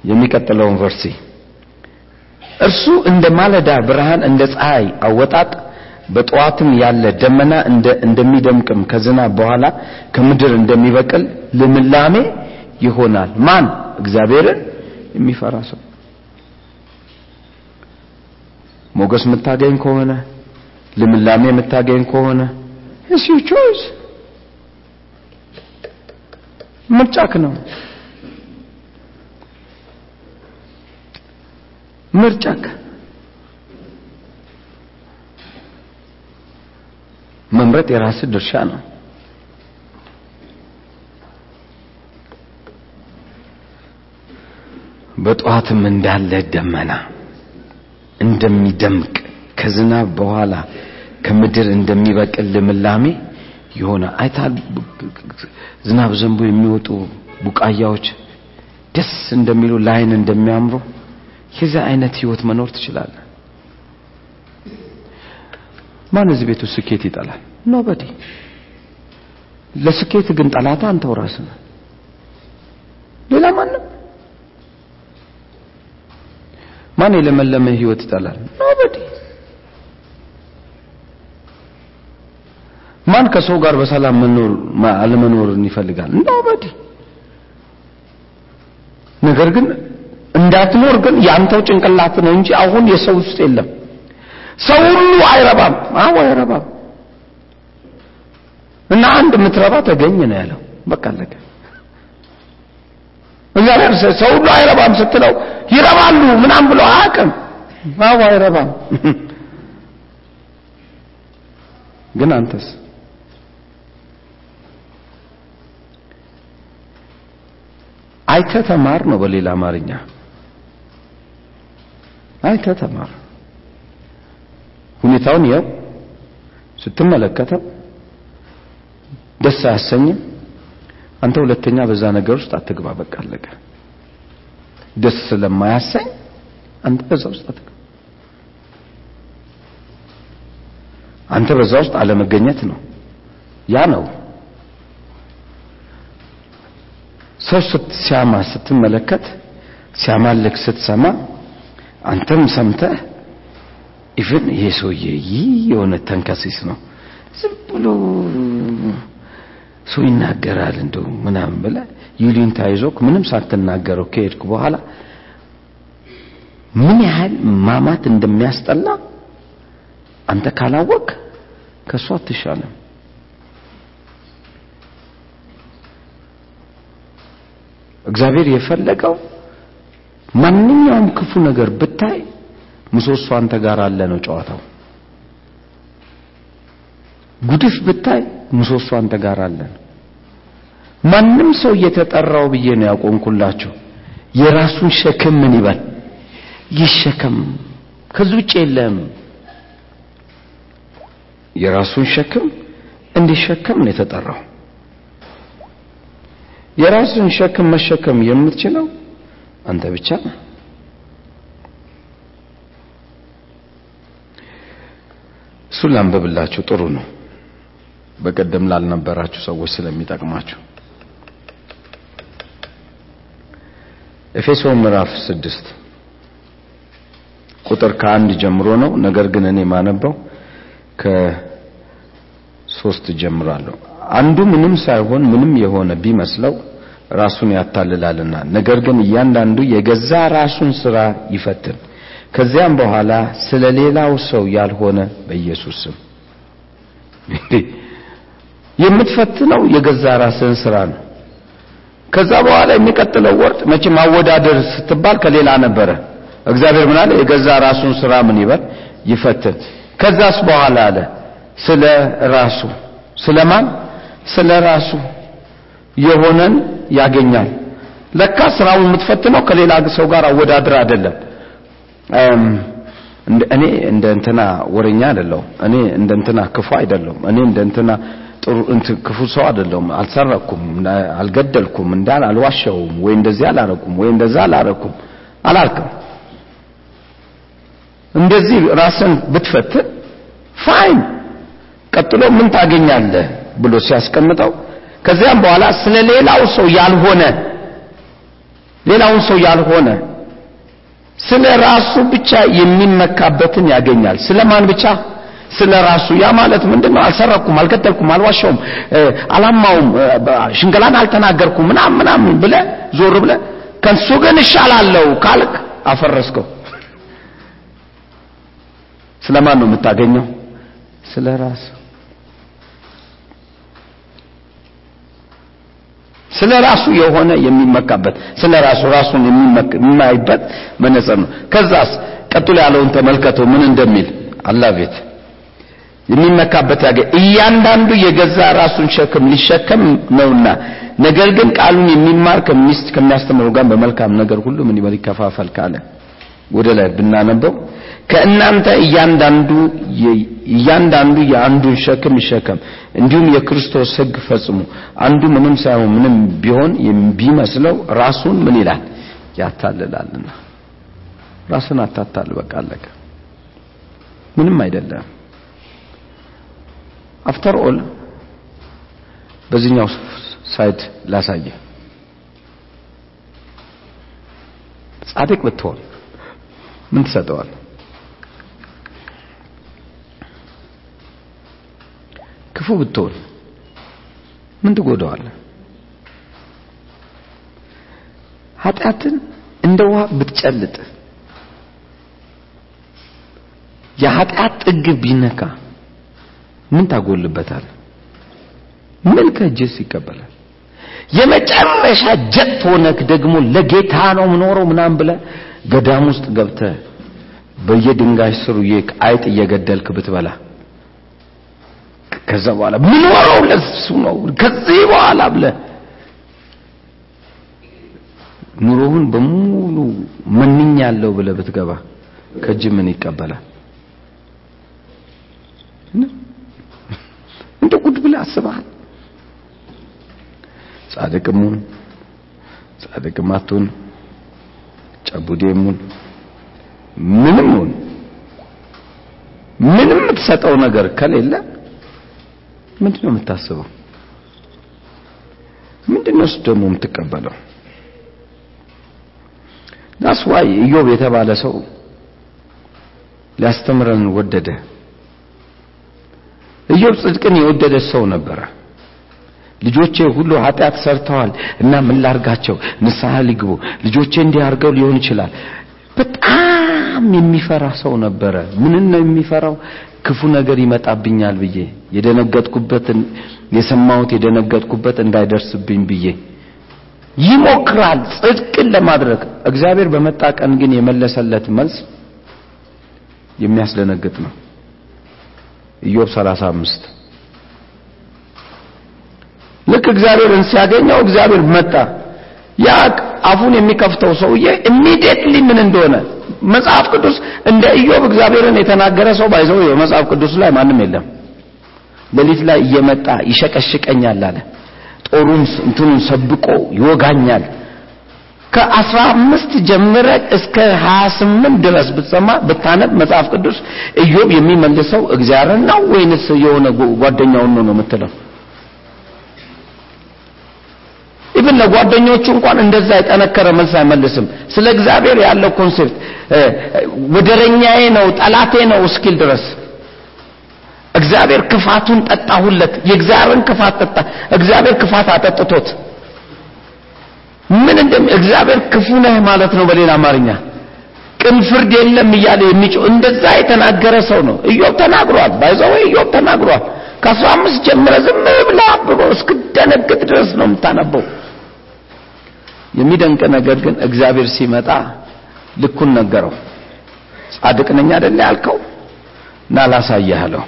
የሚቀጥለውን ቨርሲ። እርሱ እንደ ማለዳ ብርሃን እንደ ፀሐይ አወጣጥ በጠዋትም ያለ ደመና እንደ እንደሚደምቅም ከዝናብ በኋላ ከምድር እንደሚበቅል ልምላሜ ይሆናል። ማን? እግዚአብሔርን የሚፈራ ሰው። ሞገስ የምታገኝ ከሆነ ልምላሜ የምታገኝ ከሆነ? it's your choice ምርጫክ ነው። ምርጫክ። መምረጥ የራስ ድርሻ ነው። በጠዋትም እንዳለ ደመና እንደሚደምቅ ከዝናብ በኋላ ከምድር እንደሚበቅል ልምላሜ የሆነ አይታል። ዝናብ ዘንቦ የሚወጡ ቡቃያዎች ደስ እንደሚሉ ላይን እንደሚያምሩ የዚህ አይነት ህይወት መኖር ትችላለህ። ማን እዚህ ቤቱ ስኬት ይጠላል? ኖበዲ። ለስኬት ግን ጠላታ አንተው ራስህ ሌላ ማንም። ማን የለመለመ ህይወት ይጠላል? nobody ማን ከሰው ጋር በሰላም መኖር አለመኖርን ይፈልጋል? nobody ነገር ግን እንዳትኖር ግን ያንተው ጭንቅላት ነው እንጂ አሁን የሰው ውስጥ የለም። ሰው ሁሉ አይረባም። አዎ አይረባም። እና አንድ የምትረባ ተገኝ ነው ያለው። በቃ አለቀ። እግዚአብሔር ሰው ሁሉ አይረባም ስትለው ይረባሉ ምናም ብሎ አያውቅም። አዎ አይረባም። *laughs* ግን አንተስ አይተ ተማር ነው በሌላ አማርኛ። አይተ ተማር። ሁኔታውን ያው ስትመለከተው ደስ አያሰኝም። አንተ ሁለተኛ በዛ ነገር ውስጥ አትግባ። በቃ አለቀ። ደስ ስለማያሰኝ አንተ በዛ ውስጥ አትግባ። አንተ በዛ ውስጥ አለመገኘት ነው። ያ ነው ሰው ሲያማ ስትመለከት ሲያማልክ ስትሰማ አንተም ሰምተህ even ይሄ ሰውዬ ይህ የሆነ ተንከሲስ ነው። ዝም ብሎ ሰው ይናገራል እንደው ምናምን ብለህ ይሉኝታ ይዞክ ምንም ሳትናገረው ከሄድክ በኋላ ምን ያህል ማማት እንደሚያስጠላ አንተ ካላወቅክ ከእሱ አትሻለም እግዚአብሔር የፈለገው ማንኛውም ክፉ ነገር ብታይ ምሰሶ አንተ ጋር አለ ነው ጨዋታው። ጉድፍ ብታይ ምሰሶ አንተ ጋር አለ ማንም ሰው እየተጠራው ብዬ ነው ያቆንኩላችሁ የራሱን ሸክም ምን ይበል? ይሸከም። ከዚህ ውጭ የለም። የራሱን ሸክም እንዲሸከም ነው የተጠራው የራስን ሸክም መሸከም የምትችለው አንተ ብቻ ነህ። እሱን ላንብብላችሁ። ጥሩ ነው። በቀደም ላልነበራችሁ ሰዎች ስለሚጠቅማችሁ። ኤፌሶን ምዕራፍ ስድስት ቁጥር ከአንድ ጀምሮ ነው። ነገር ግን እኔ ማነበው ከሶስት ጀምራለሁ አንዱ ምንም ሳይሆን ምንም የሆነ ቢመስለው ራሱን ያታልላልና። ነገር ግን እያንዳንዱ የገዛ ራሱን ስራ ይፈትን። ከዚያም በኋላ ስለ ሌላው ሰው ያልሆነ በኢየሱስ *laughs* የምትፈትነው የገዛ ራስን ስራ ነው። ከዛ በኋላ የሚቀጥለው ወርድ መቼም ማወዳደር ስትባል ከሌላ ነበረ። እግዚአብሔር ምን አለ? የገዛ ራሱን ስራ ምን ይበል? ይፈትን። ከዛስ በኋላ አለ ስለ ራሱ። ስለማን ስለ ራሱ። የሆነን ያገኛል። ለካ ስራውን የምትፈትነው ከሌላ ሰው ጋር አወዳድር አይደለም። እኔ እንደ እንትና ወረኛ አይደለሁም። እኔ እንደ እንትና ክፉ አይደለሁም። እኔ እንደ እንትና ጥሩ ክፉ ሰው አይደለሁም። አልሰረኩም፣ አልገደልኩም፣ እንዳል አልዋሸውም፣ ወይ እንደዚህ አላረኩም፣ ወይ እንደዛ አላረኩም አላልክም። እንደዚህ ራስን ብትፈትን ፋይን። ቀጥሎ ምን ታገኛለህ ብሎ ሲያስቀምጠው ከዚያም በኋላ ስለ ሌላው ሰው ያልሆነ ሌላውን ሰው ያልሆነ ስለ ራሱ ብቻ የሚመካበትን ያገኛል። ስለማን ብቻ? ስለ ራሱ። ያ ማለት ምንድነው? አልሰረኩም፣ አልገደልኩም፣ አልዋሻውም፣ አላማውም፣ ሽንገላን አልተናገርኩም ምናምን ምናምን ብለ ዞር ብለ ከሱ ግን እሻላለሁ ካልክ አፈረስከው። ስለማን ነው የምታገኘው? ስለ ራስ ስለ ራሱ የሆነ የሚመካበት ስለ ራሱ ራሱን የሚማይበት መነጽር ነው። ከዛስ ቀጥሎ ያለውን ተመልከተው ምን እንደሚል አላህ ቤት የሚመካበት ያገ እያንዳንዱ የገዛ ራሱን ሸክም ሊሸከም ነውና፣ ነገር ግን ቃሉን የሚማር ከሚስት ከሚያስተምረው ጋር በመልካም ነገር ሁሉ ምን ይበል ይከፋፈል ካለ ወደ ላይ ብናነበው ከእናንተ እያንዳንዱ እያንዳንዱ የአንዱን ሸክም ይሸከም፣ እንዲሁም የክርስቶስ ሕግ ፈጽሙ። አንዱ ምንም ሳይሆን ምንም ቢሆን ቢመስለው ራሱን ምን ይላል ያታልላልና። ራስን አታታል። በቃ አለቀ። ምንም አይደለም። after all በዚህኛው side ላሳየ ጻድቅ ብትሆን ምን ትሰጠዋል? ክፉ ብትሆን ምን ትጎዳዋለህ? ኃጢአትን እንደ ውሃ ብትጨልጥ የኃጢአት ጥግ ቢነካ ምን ታጎልበታል? ምን ከእጅስ ይቀበላል? የመጨረሻ ጀት ሆነክ ደግሞ ለጌታ ነው ምኖረው ምናምን ብለህ ገዳም ውስጥ ገብተህ በየድንጋይ ስሩ አይጥ እየገደልክ ብትበላ ከዛ በኋላ ምኖረው ለሱ ነው ከዚህ በኋላ ብለህ ኑሮውን በሙሉ መንኛለሁ ብለህ ብትገባ ከእጅ ምን ይቀበላል? እንደ ጉድ ብለህ አስበሃል? አትሁን ጨቡዴም ሁን ምንም ምንም የምትሰጠው ነገር ከሌለ ምንድን ነው የምታስበው? ምንድን ነው ደግሞ የምትቀበለው? that's why ኢዮብ የተባለ ሰው ሊያስተምረን ወደደ። ኢዮብ ጽድቅን የወደደ ሰው ነበረ። ልጆቼ ሁሉ ኃጢአት ሰርተዋል እና ምን ላርጋቸው? ንስሐ ሊግቡ። ልጆቼ እንዲህ አድርገው ሊሆን ይችላል። በጣም የሚፈራ ሰው ነበረ። ምንን ነው የሚፈራው? ክፉ ነገር ይመጣብኛል ብዬ የደነገጥኩበትን የሰማሁት የደነገጥኩበት እንዳይደርስብኝ ብዬ ይሞክራል ጽድቅን ለማድረግ። እግዚአብሔር በመጣ ቀን ግን የመለሰለት መልስ የሚያስደነግጥ ነው። ኢዮብ 35 ልክ እግዚአብሔርን ሲያገኘው እግዚአብሔር መጣ። ያ አፉን የሚከፍተው ሰውዬ ኢሚዲየትሊ ምን እንደሆነ መጽሐፍ ቅዱስ እንደ ኢዮብ እግዚአብሔርን የተናገረ ሰው ባይዘው የመጽሐፍ ቅዱስ ላይ ማንም የለም። ሌሊት ላይ እየመጣ ይሸቀሽቀኛል አለ። ጦሩን እንትኑን ሰብቆ ይወጋኛል። ከአስራ አምስት ጀምረ እስከ ሀያ ስምንት ድረስ ብትሰማ ብታነብ መጽሐፍ ቅዱስ ኢዮብ የሚመልሰው እግዚአብሔርን ነው ወይንስ የሆነ ጓደኛውን ነው ነው የምትለው? ኢብን ለጓደኞቹ እንኳን እንደዛ የጠነከረ መልስ አይመልስም። ስለ እግዚአብሔር ያለው concept ወደረኛዬ ነው ጠላቴ ነው እስኪል ድረስ እግዚአብሔር ክፋቱን ጠጣሁለት። የእግዚአብሔርን ክፋት ጠጣ። እግዚአብሔር ክፋት አጠጥቶት ምን እንደም እግዚአብሔር ክፉ ነህ ማለት ነው። በሌላ አማርኛ ቅን ፍርድ የለም እያለ የሚጮህ እንደዛ የተናገረ ሰው ነው። ኢዮብ ተናግሯል። by the way ኢዮብ ተናግሯል። ከአስራ አምስት ጀምረ ዝም ብላ እስክደነግጥ ድረስ ነው የምታነበው። የሚደንቅ ነገር ግን እግዚአብሔር ሲመጣ ልኩን ነገረው። ጻድቅ ነኝ አይደለ ያልከው? ላሳየህ አለው።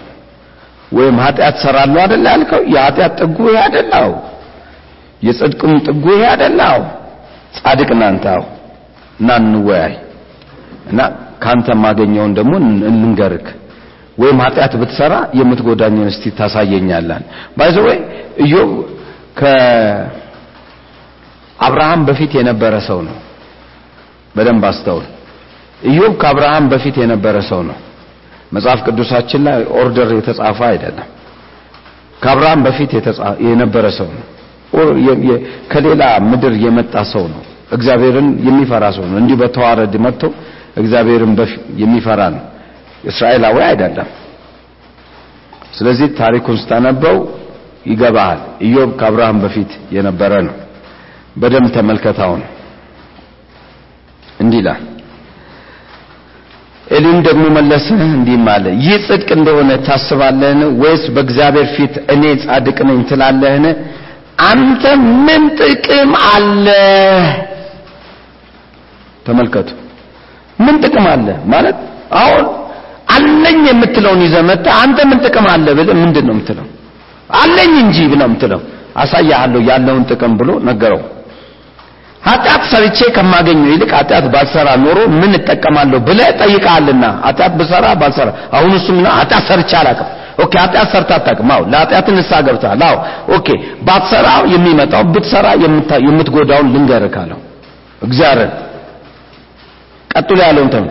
ወይም ኃጢአት ሰራለሁ አይደለ ያልከው? የኃጢአት ጥጉ ይሄ አይደለው የጽድቅም ጥጉ ይሄ አይደላው? ጻድቅ ናንታው እና እንወያይ። እና ካንተ ማገኘውን ደግሞ እንንገርክ። ወይም ኃጢአት ብትሰራ የምትጎዳኝን እስቲ ታሳየኛለን by the way ኢዮብ ከአብርሃም በፊት የነበረ ሰው ነው። በደንብ አስተውል። ኢዮብ ከአብርሃም በፊት የነበረ ሰው ነው። መጽሐፍ ቅዱሳችን ላይ order የተጻፈ አይደለም። ከአብርሃም በፊት የነበረ ሰው ነው። ከሌላ ምድር የመጣ ሰው ነው። እግዚአብሔርን የሚፈራ ሰው ነው። እንዲህ በተዋረድ መጥቶ እግዚአብሔርን የሚፈራ ነው። እስራኤላዊ አይደለም። ስለዚህ ታሪኩን ስታነበው ይገባሃል። ኢዮብ ከአብርሃም በፊት የነበረ ነው በደንብ ተመልከታውን እንዲህ ይላል። ኤሊም ደግሞ መለሰ እንዲህም አለ። ይህ ጽድቅ እንደሆነ ታስባለህን? ወይስ በእግዚአብሔር ፊት እኔ ጻድቅ ነኝ ትላለህን? አንተ ምን ጥቅም አለ ተመልከቱ። ምን ጥቅም አለ? ማለት አሁን አለኝ የምትለውን ይዘህ አንተ ምን ጥቅም አለ ብለህ ምንድን ነው የምትለው? አለኝ እንጂ ብለህ የምትለው። አሳያለሁ ያለውን ጥቅም ብሎ ነገረው ኃጢአት ሰርቼ ከማገኘው ይልቅ ኃጢአት ባልሰራ ኖሮ ምን እጠቀማለሁ ብለህ ጠይቀሃልና ኃጢአት ብሰራ ባልሰራ። አሁን እሱ ምን ኃጢአት ሰርቼ አላውቅም። okay ኃጢአት ሰርታ አታውቅም። አዎ ለኃጢአት ንስሐ ገብተሃል። አዎ okay። ባትሰራ የሚመጣው ብትሰራ የምትጎዳውን ልንገርህ አለው እግዚአብሔር። ቀጥሎ ያለውን ተም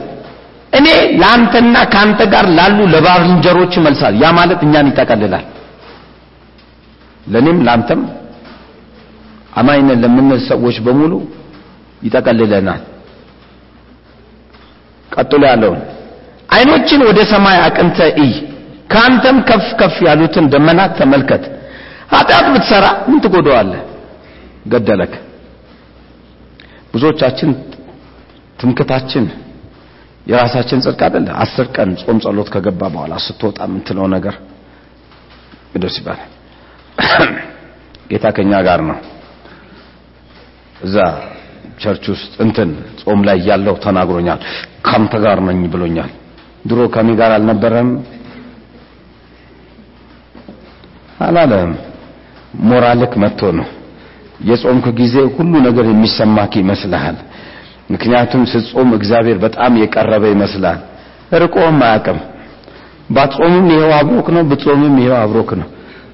እኔ ለአንተና ከአንተ ጋር ላሉ ለባልንጀሮች መልሳል ያ ማለት እኛን ይጠቀልላል። ለኔም አማኝነን ለምንል ሰዎች በሙሉ ይጠቀልለናል። ቀጥሎ ያለውን አይኖችን ወደ ሰማይ አቅንተ እይ ከአንተም ከፍ ከፍ ያሉትን ደመናት ተመልከት። ኃጢአት ብትሰራ ምን ትጎዳዋለህ? ገደለክ። ብዙዎቻችን ትምክታችን የራሳችን ጽድቅ አይደለ? አስር ቀን ጾም ጸሎት ከገባ በኋላ ስትወጣ የምትለው ነገር? ቅዱስ ይባላል። *coughs* ጌታ ከኛ ጋር ነው እዛ church ውስጥ እንትን ጾም ላይ ያለው ተናግሮኛል። ካንተ ጋር ነኝ ብሎኛል። ድሮ ከኔ ጋር አልነበረም አላለም። ሞራልክ መጥቶ ነው። የጾምክ ጊዜ ሁሉ ነገር የሚሰማክ ይመስልሃል። ምክንያቱም ስትጾም እግዚአብሔር በጣም የቀረበ ይመስላል። ርቆም አያውቅም። ባትጾምም ይሄው አብሮክ ነው ብትጾምም ይሄው አብሮክ ነው።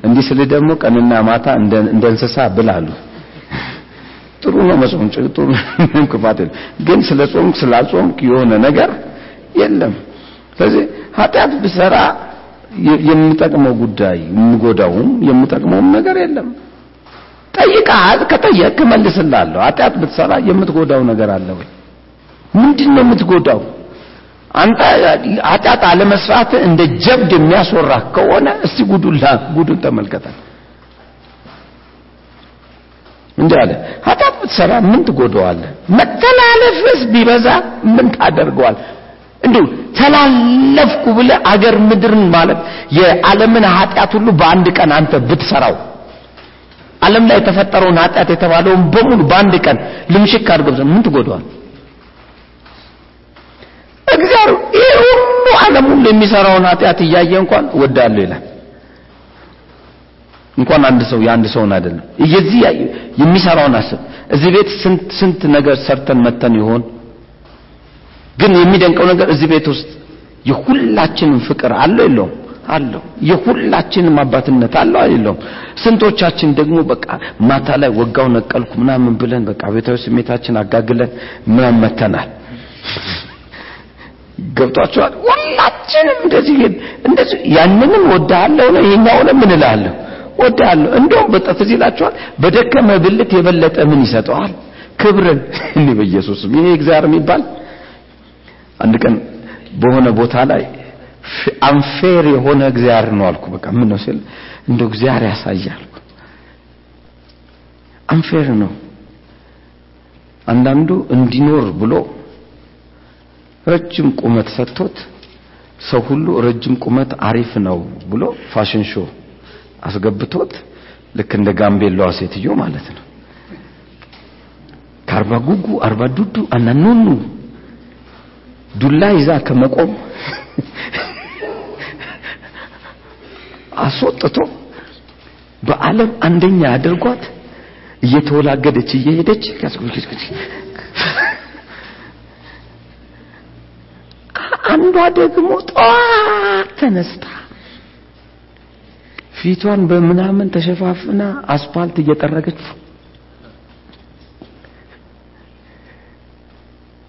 እንዲህ ስል ደግሞ ቀንና ማታ እንደ እንስሳ ብላሉ ጥሩ ነው መጾም ጥሩ ምንም ክፋት ግን ስለ ጾምክ ስላጾምክ የሆነ ነገር የለም። ስለዚህ ኃጢአት ብሰራ የሚጠቅመው ጉዳይ የሚጎዳውም የሚጠቅመውም ነገር የለም። ጠይቀሃል ከጠየቅ መልስላለሁ ኃጢአት ብትሰራ የምትጎዳው ነገር አለ ወይ? ምንድን ነው የምትጎዳው? አንተ ኃጢአት አለመስራት እንደ ጀብድ የሚያስወራ ከሆነ እስቲ ጉዱላ ጉዱን ተመልከታል እንዲህ አለ። ኃጢአት ብትሰራ ምን ትጎዳዋለህ? መተላለፍስ ቢበዛ ምን ታደርገዋል እንዲሁ ተላለፍኩ ብለ አገር ምድርን ማለት የዓለምን ኃጢአት ሁሉ በአንድ ቀን አንተ ብትሰራው ዓለም ላይ የተፈጠረውን ኃጢአት የተባለውን በሙሉ በአንድ ቀን ልምሽክ አድርገው ምን ትጎዳዋል እግዚአብሔር ይህ ሁሉ ዓለም ሁሉ የሚሰራውን ኃጢአት እያየ እንኳን ወዳለሁ ይላል እንኳን አንድ ሰው የአንድ ሰውን አይደለም። የዚህ የሚሰራውን አስብ። እዚህ ቤት ስንት ስንት ነገር ሰርተን መተን ይሆን? ግን የሚደንቀው ነገር እዚህ ቤት ውስጥ የሁላችንም ፍቅር አለው የለውም? አለው። የሁላችንም አባትነት አለው የለውም? ስንቶቻችን ደግሞ በቃ ማታ ላይ ወጋው ነቀልኩ ምናምን ብለን በቃ ቤታዊ ስሜታችን አጋግለን ምናምን መተናል። ገብቷቸዋል ሁላችንም እንደዚህ እንደዚህ ያንንም ወዳለው ነው ይሄኛው ምን እላለሁ ወዳለሁ። እንደውም በጠፍ ይላቸዋል በደከመ ብልት የበለጠ ምን ይሰጠዋል? ክብርን *laughs* እኔ በኢየሱስም ይሄ እግዚአብሔር የሚባል አንድ ቀን በሆነ ቦታ ላይ አንፌር የሆነ እግዚአብሔር ነው አልኩ። በቃ ምን ነው ሲል እንደው እግዚአብሔር ያሳያል አንፌር ነው። አንዳንዱ እንዲኖር ብሎ ረጅም ቁመት ሰጥቶት ሰው ሁሉ ረጅም ቁመት አሪፍ ነው ብሎ ፋሽን ሾው አስገብቶት ልክ እንደ ጋምቤላዋ ሴትዮ ማለት ነው። ከአርባ ጉጉ አርባ ዱዱ አናኑኑ ዱላ ይዛ ከመቆም *laughs* አስወጥቶ በዓለም አንደኛ አድርጓት እየተወላገደች እየሄደች አንዷ ደግሞ ጠዋት ተነስታ ፊቷን በምናምን ተሸፋፍና አስፋልት እየጠረገች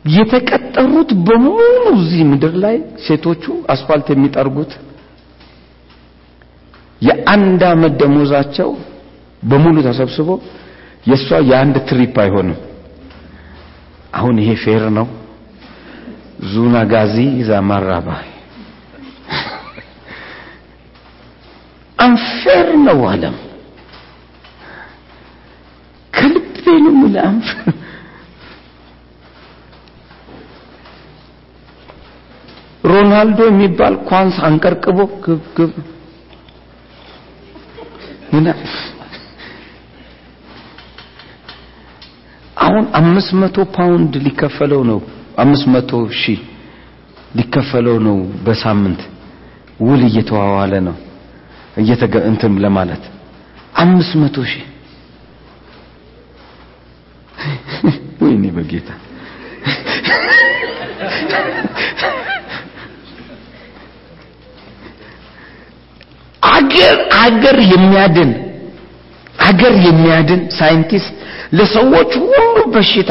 የተቀጠሩት በሙሉ እዚህ ምድር ላይ ሴቶቹ አስፋልት የሚጠርጉት የአንድ አመት ደሞዛቸው በሙሉ ተሰብስቦ የእሷ የአንድ ትሪፕ አይሆንም። አሁን ይሄ ፌር ነው? ዙና ጋዚ ዛማራባ አንፌር ነው ዓለም። ከልቤ ነው የምልህ ሮናልዶ የሚባል ኳንስ አንቀርቅቦ ግብ ግብ ምን አሁን አምስት መቶ ፓውንድ ሊከፈለው ነው። አምስት መቶ ሺህ ሊከፈለው ነው በሳምንት ውል እየተዋዋለ ነው እንትን ለማለት አምስት መቶ ሺህ። ወይኔ በጌታ! አገር አገር የሚያድን አገር የሚያድን ሳይንቲስት ለሰዎች ሁሉ በሽታ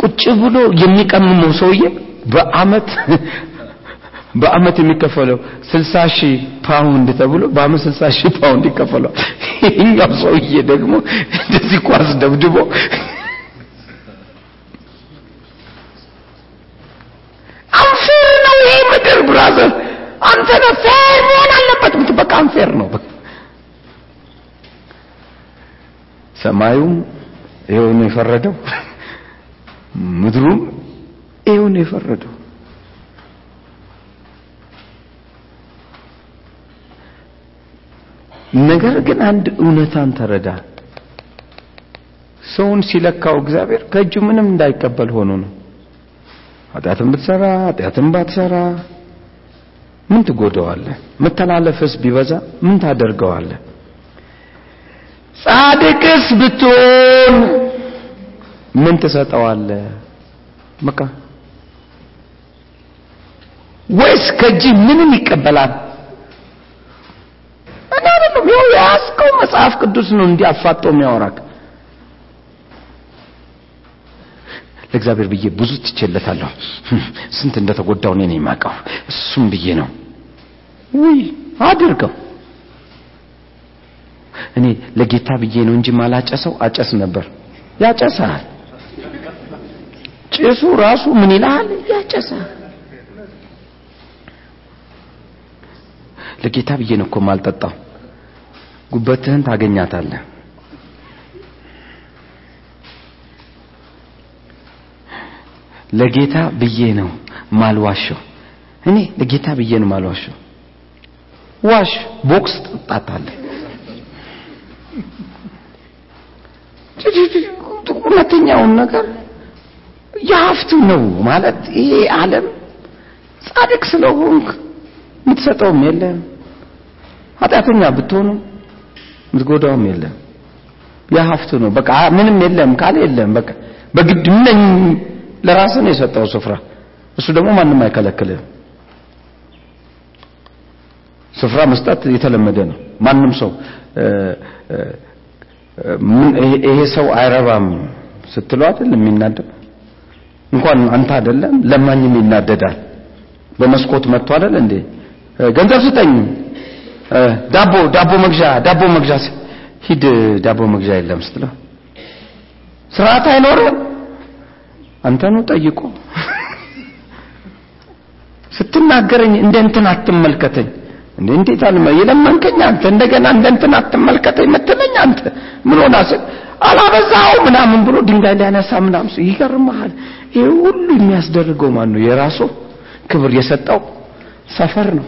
ቁጭ ብሎ የሚቀምመው ሰውዬ በአመት በአመት የሚከፈለው 60 ሺህ ፓውንድ ተብሎ በአመት 60 ሺህ ፓውንድ ይከፈለው። ይሄኛው ሰውዬ ደግሞ እንደዚህ ኳስ ደብድቦ unfair ነው ይሄ ምድር brother። አንተ ነህ fair መሆን አለበት። በቃ አንፌር ነው። ሰማዩም ይሄው ነው የፈረደው፣ ምድሩም ይሄው ነው የፈረደው። ነገር ግን አንድ እውነታን ተረዳ። ሰውን ሲለካው እግዚአብሔር ከእጁ ምንም እንዳይቀበል ሆኖ ነው። ኃጢአትን ብትሰራ ኃጢአትን ባትሰራ ምን ትጎዳዋለህ? መተላለፍስ ቢበዛ ምን ታደርገዋለህ? ጻድቅስ ብትሆን ምን ትሰጠዋለህ? በቃ ወይስ ከእጅ ምንም ይቀበላል? እኔ አይደለም ይኸው የያዝከው መጽሐፍ ቅዱስ ነው እንዲህ አፋጦ የሚያወራክ። ለእግዚአብሔር ብዬ ብዙ ትቼለታለሁ። *laughs* ስንት እንደተጎዳው እኔ የማውቀው። እሱም ብዬ ነው ውይ አድርገው። እኔ ለጌታ ብዬ ነው እንጂ ማላጨሰው አጨስ ነበር። ያጨሳል። ጭሱ ራሱ ምን ይልሃል? ያጨሳል። ለጌታ ብዬ ነው እኮ ማልጠጣው። ጉበትህን ታገኛታለህ። ለጌታ ብዬ ነው ማልዋሸው። እኔ ለጌታ ብዬ ነው ማልዋሸው። ዋሽ ቦክስ ትጣጣለህ። እውነተኛውን ነገር የሀፍቱ ነው ማለት ይሄ ዓለም ጻድቅ ስለሆንክ የምትሰጠውም የለም። ኃጢአተኛ ብትሆኑ የምትጎዳውም የለም። የሀፍቱ ነው በቃ ምንም የለም ካለ የለም በቃ በግድ ነኝ ለራስህ ነው የሰጠው ስፍራ። እሱ ደግሞ ማንም አይከለክልህም። ስፍራ መስጠት የተለመደ ነው። ማንም ሰው ይሄ ሰው አይረባም ስትለው አይደል የሚናደድ እንኳን አንተ አይደለም ለማኝም ይናደዳል። በመስኮት መጥቶ አይደል እንዴ ገንዘብ ስጠኝ ዳቦ ዳቦ መግዣ ዳቦ መግዣ ሂድ ዳቦ መግዣ የለም ስትለው ስርዓት አይኖርም። አንተኑ ጠይቆ *laughs* ስትናገረኝ እንደ እንትን አትመልከተኝ እንዴ እንዴት አልመ የለመንከኝ አንተ እንደገና እንደ እንትን አትመልከተኝ ምትለኝ አንተ ምን ሆና አላበዛው ምናምን ብሎ ድንጋይ ሊያነሳ ምናምን ይገርምሃል። ይሄ ሁሉ የሚያስደርገው ማን ነው? የራሱ ክብር የሰጠው ሰፈር ነው።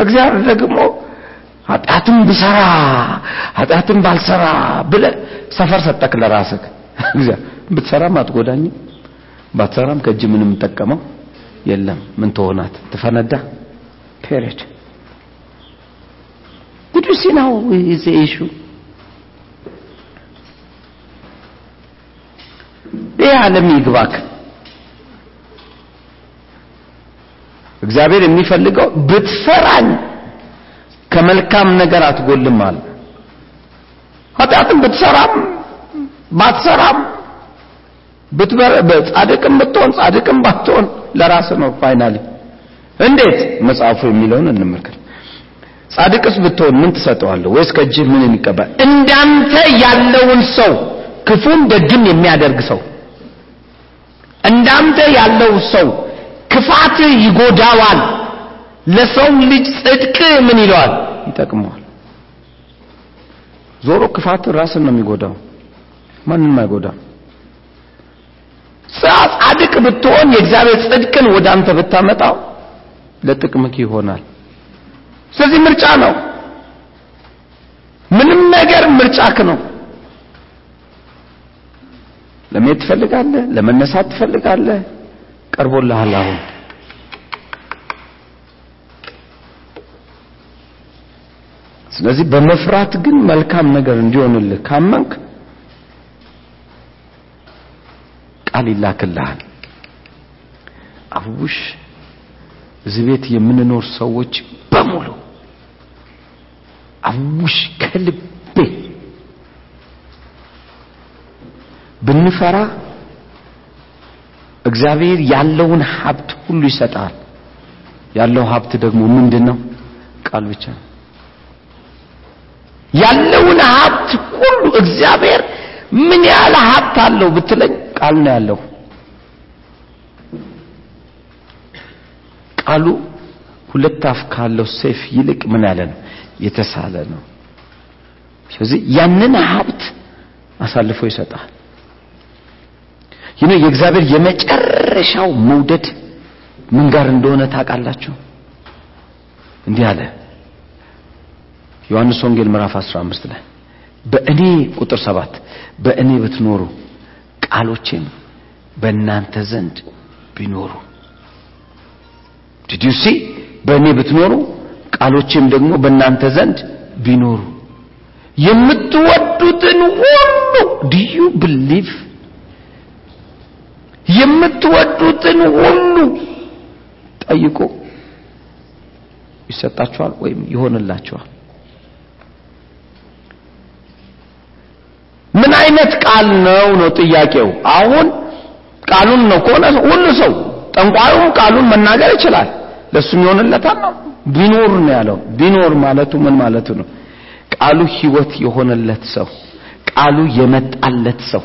እግዚአብሔር ደግሞ ኃጢአትን ብሰራ ኃጢአትን ባልሰራ ብለ ሰፈር ሰጠክ ለራስህ። *laughs* ብትሰራም አትጎዳኝም ባትሰራም ከእጅ ምንም ጠቀመው የለም። ምን ትሆናት? ትፈነዳ? period። ጉዱ ሲናው is issue ይህ ዓለም ይግባክ። እግዚአብሔር የሚፈልገው ብትፈራኝ ከመልካም ነገር አትጎልም አለ። ኃጢአትም ብትሰራም ባትሰራም ጻድቅም ብትሆን ጻድቅም ባትሆን ለራስ ነው finally። እንዴት መጽሐፉ የሚለውን እንመልከት። ጻድቅስ ብትሆን ምን ትሰጠዋለህ? ወይስ ከእጅህ ምን የሚቀበል? እንዳንተ ያለውን ሰው ክፉን ደግም የሚያደርግ ሰው እንዳንተ ያለው ሰው ክፋት ይጎዳዋል። ለሰው ልጅ ጽድቅ ምን ይለዋል? ይጠቅመዋል። ዞሮ ክፋት ራስን ነው የሚጎዳው፣ ማንንም አይጎዳም። ጻድቅ ብትሆን የእግዚአብሔር ጽድቅን ወደ አንተ ብታመጣው ለጥቅምክ ይሆናል። ስለዚህ ምርጫ ነው። ምንም ነገር ምርጫክ ነው። ለመሄድ ትፈልጋለህ? ለመነሳት ትፈልጋለህ? ቀርቦልሃል አሁን ስለዚህ በመፍራት ግን መልካም ነገር እንዲሆንልህ ካመንክ ቃል ይላክልሃል። አቡሽ እዚህ ቤት የምንኖር ሰዎች በሙሉ አቡሽ ከልቤ ብንፈራ እግዚአብሔር ያለውን ሀብት ሁሉ ይሰጣል። ያለው ሀብት ደግሞ ምንድን ነው? ቃል ብቻ ነው። ያለውን ሀብት ሁሉ እግዚአብሔር ምን ያህል ሀብት አለው ብትለኝ ቃል ነው ያለው። ቃሉ ሁለት አፍ ካለው ሰይፍ ይልቅ ምን ያለ ነው? የተሳለ ነው። ስለዚህ ያንን ሀብት አሳልፎ ይሰጣል። የእግዚአብሔር የመጨረሻው መውደድ ምን ጋር እንደሆነ ታውቃላችሁ? እንዲህ አለ ዮሐንስ ወንጌል ምዕራፍ 15 ላይ በእኔ ቁጥር 7 በእኔ ብትኖሩ ቃሎቼም በእናንተ ዘንድ ቢኖሩ። See? በእኔ ብትኖሩ ቃሎቼም ደግሞ በእናንተ ዘንድ ቢኖሩ። የምትወዱትን ሁሉ you believe የምትወዱትን ሁሉ ጠይቁ። ይሰጣችኋል ወይም ይሆንላችኋል። ምን አይነት ቃል ነው ነው ጥያቄው? አሁን ቃሉን ነው ከሆነ ሁሉ ሰው ጠንቋዩም ቃሉን መናገር ይችላል። ለሱም ይሆንለታል ነው። ቢኖር ነው ያለው። ቢኖር ማለቱ ምን ማለቱ ነው? ቃሉ ህይወት የሆነለት ሰው ቃሉ የመጣለት ሰው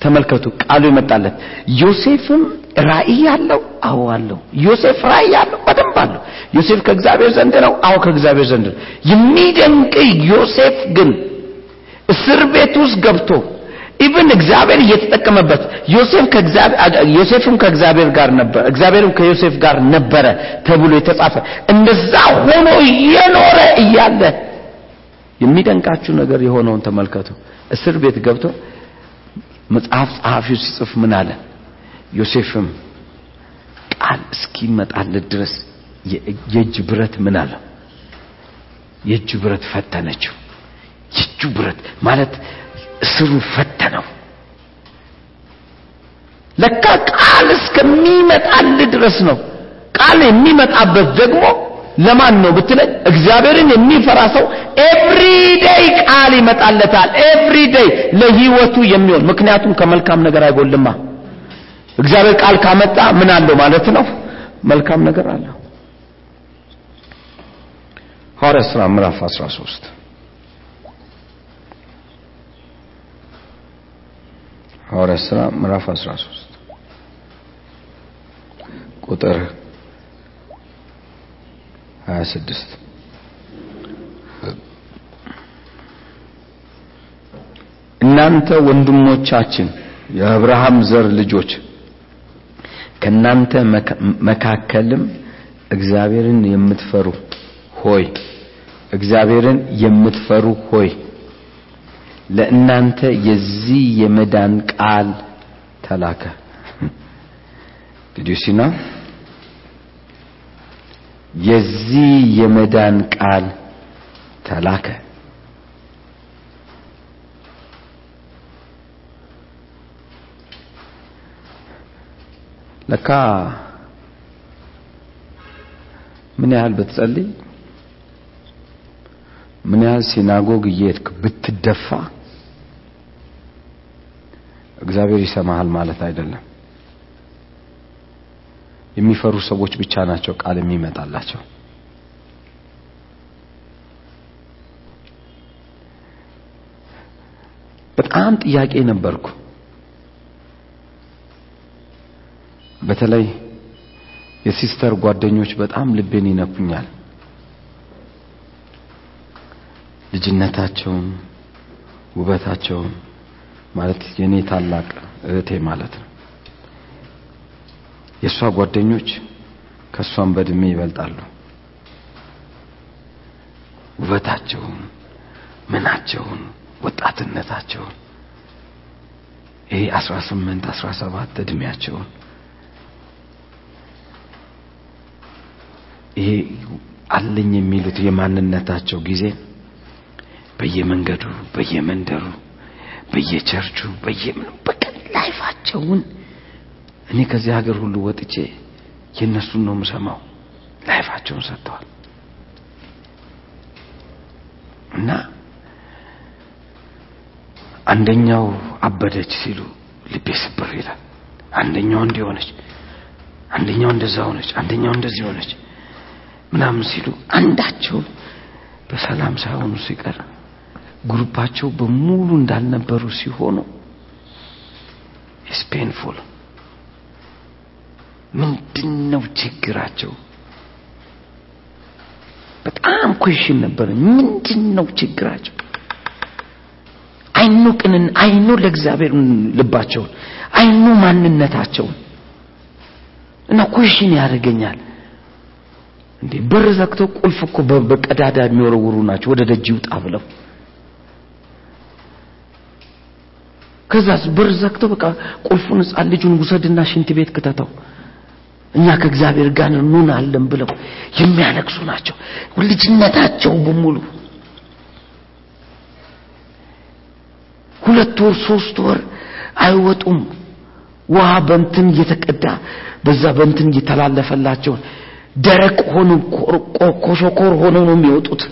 ተመልከቱ ቃሉ የመጣለት ዮሴፍም ራእይ አለው? አዎ አለው። ዮሴፍ ራእይ አለው? በደንብ አለው። ዮሴፍ ከእግዚአብሔር ዘንድ ነው? አዎ ከእግዚአብሔር ዘንድ ነው። የሚደንቅ ዮሴፍ ግን እስር ቤት ውስጥ ገብቶ even እግዚአብሔር እየተጠቀመበት ዮሴፍ ዮሴፍም ከእግዚአብሔር ጋር ነበር እግዚአብሔርም ከዮሴፍ ጋር ነበረ ተብሎ የተጻፈ እንደዛ ሆኖ እየኖረ እያለ የሚደንቃችሁ ነገር የሆነውን ተመልከቱ። እስር ቤት ገብቶ መጽሐፍ ጸሐፊው ሲጽፍ ምን አለ? ዮሴፍም ቃል እስኪመጣለት ድረስ የእጅ ብረት ምን አለ? የእጅ ብረት ፈተነችው። የእጁ ብረት ማለት እስሩ ፈተነው። ለካ ቃል እስከሚመጣል ድረስ ነው። ቃል የሚመጣበት ደግሞ ለማን ነው ብትለኝ እግዚአብሔርን የሚፈራ ሰው everyday ቃል ይመጣለታል። everyday ለህይወቱ የሚሆን ምክንያቱም ከመልካም ነገር አይጎልማ። እግዚአብሔር ቃል ካመጣ ምን አለው ማለት ነው? መልካም ነገር አለው። ሐዋርያ ሥራ ምዕራፍ 13 ሐዋርያ ሥራ ምዕራፍ 13 ቁጥር 26 እናንተ ወንድሞቻችን የአብርሃም ዘር ልጆች ከናንተ መካከልም እግዚአብሔርን የምትፈሩ ሆይ እግዚአብሔርን የምትፈሩ ሆይ ለእናንተ የዚህ የመዳን ቃል ተላከ። Now የዚህ የመዳን ቃል ተላከ ለካ ምን ያህል ብትጸልይ ምን ያህል ሲናጎግ እየሄድክ ብትደፋ እግዚአብሔር ይሰማሃል ማለት አይደለም። የሚፈሩ ሰዎች ብቻ ናቸው ቃል የሚመጣላቸው። በጣም ጥያቄ ነበርኩ። በተለይ የሲስተር ጓደኞች በጣም ልቤን ይነኩኛል። ልጅነታቸውን፣ ውበታቸውን ማለት የኔ ታላቅ እህቴ ማለት ነው። የእሷ ጓደኞች ከእሷም በእድሜ ይበልጣሉ። ውበታቸውን፣ ምናቸውን፣ ወጣትነታቸውን ይሄ አስራ ስምንት አስራ ሰባት እድሜያቸውን ይሄ አለኝ የሚሉት የማንነታቸው ጊዜ በየመንገዱ በየመንደሩ በየቸርቹ በየምኑ በቃ ላይፋቸውን እኔ ከዚህ ሀገር ሁሉ ወጥቼ የእነሱን ነው የምሰማው። ላይፋቸውን ሰጥተዋል እና አንደኛው አበደች ሲሉ ልቤ ስብር ይላል። አንደኛው እንዲህ ሆነች፣ አንደኛው እንደዛ ሆነች፣ አንደኛው እንደዚህ ሆነች ምናምን ሲሉ አንዳቸው በሰላም ሳይሆኑ ሲቀር group አቸው በሙሉ እንዳልነበሩ ሲሆኑ it's painful። ምንድነው ችግራቸው? በጣም question ነበር። ምንድነው ችግራቸው? አይኑ ቅንን አይኑ ለእግዚአብሔር ልባቸውን አይኑ ማንነታቸውን እና ኩዌሽን ያደርገኛል። እንዴ በር ዘግተው ቁልፍ እኮ በቀዳዳ የሚወረውሩ ናቸው። ወደ ደጅ ይውጣ ብለው ከዛስ በር ዘግተው በቃ ቁልፉን ሕፃን ልጁን ውሰድና ሽንት ቤት ክተተው እኛ ከእግዚአብሔር ጋር እንሆናለን ብለው የሚያለቅሱ ናቸው። ልጅነታቸው በሙሉ ሁለት ወር ሶስት ወር አይወጡም። ውሃ በእንትን እየተቀዳ በዛ በእንትን እየተላለፈላቸው ደረቅ ሆኖ ኮሾኮር ሆነው ነው የሚወጡት።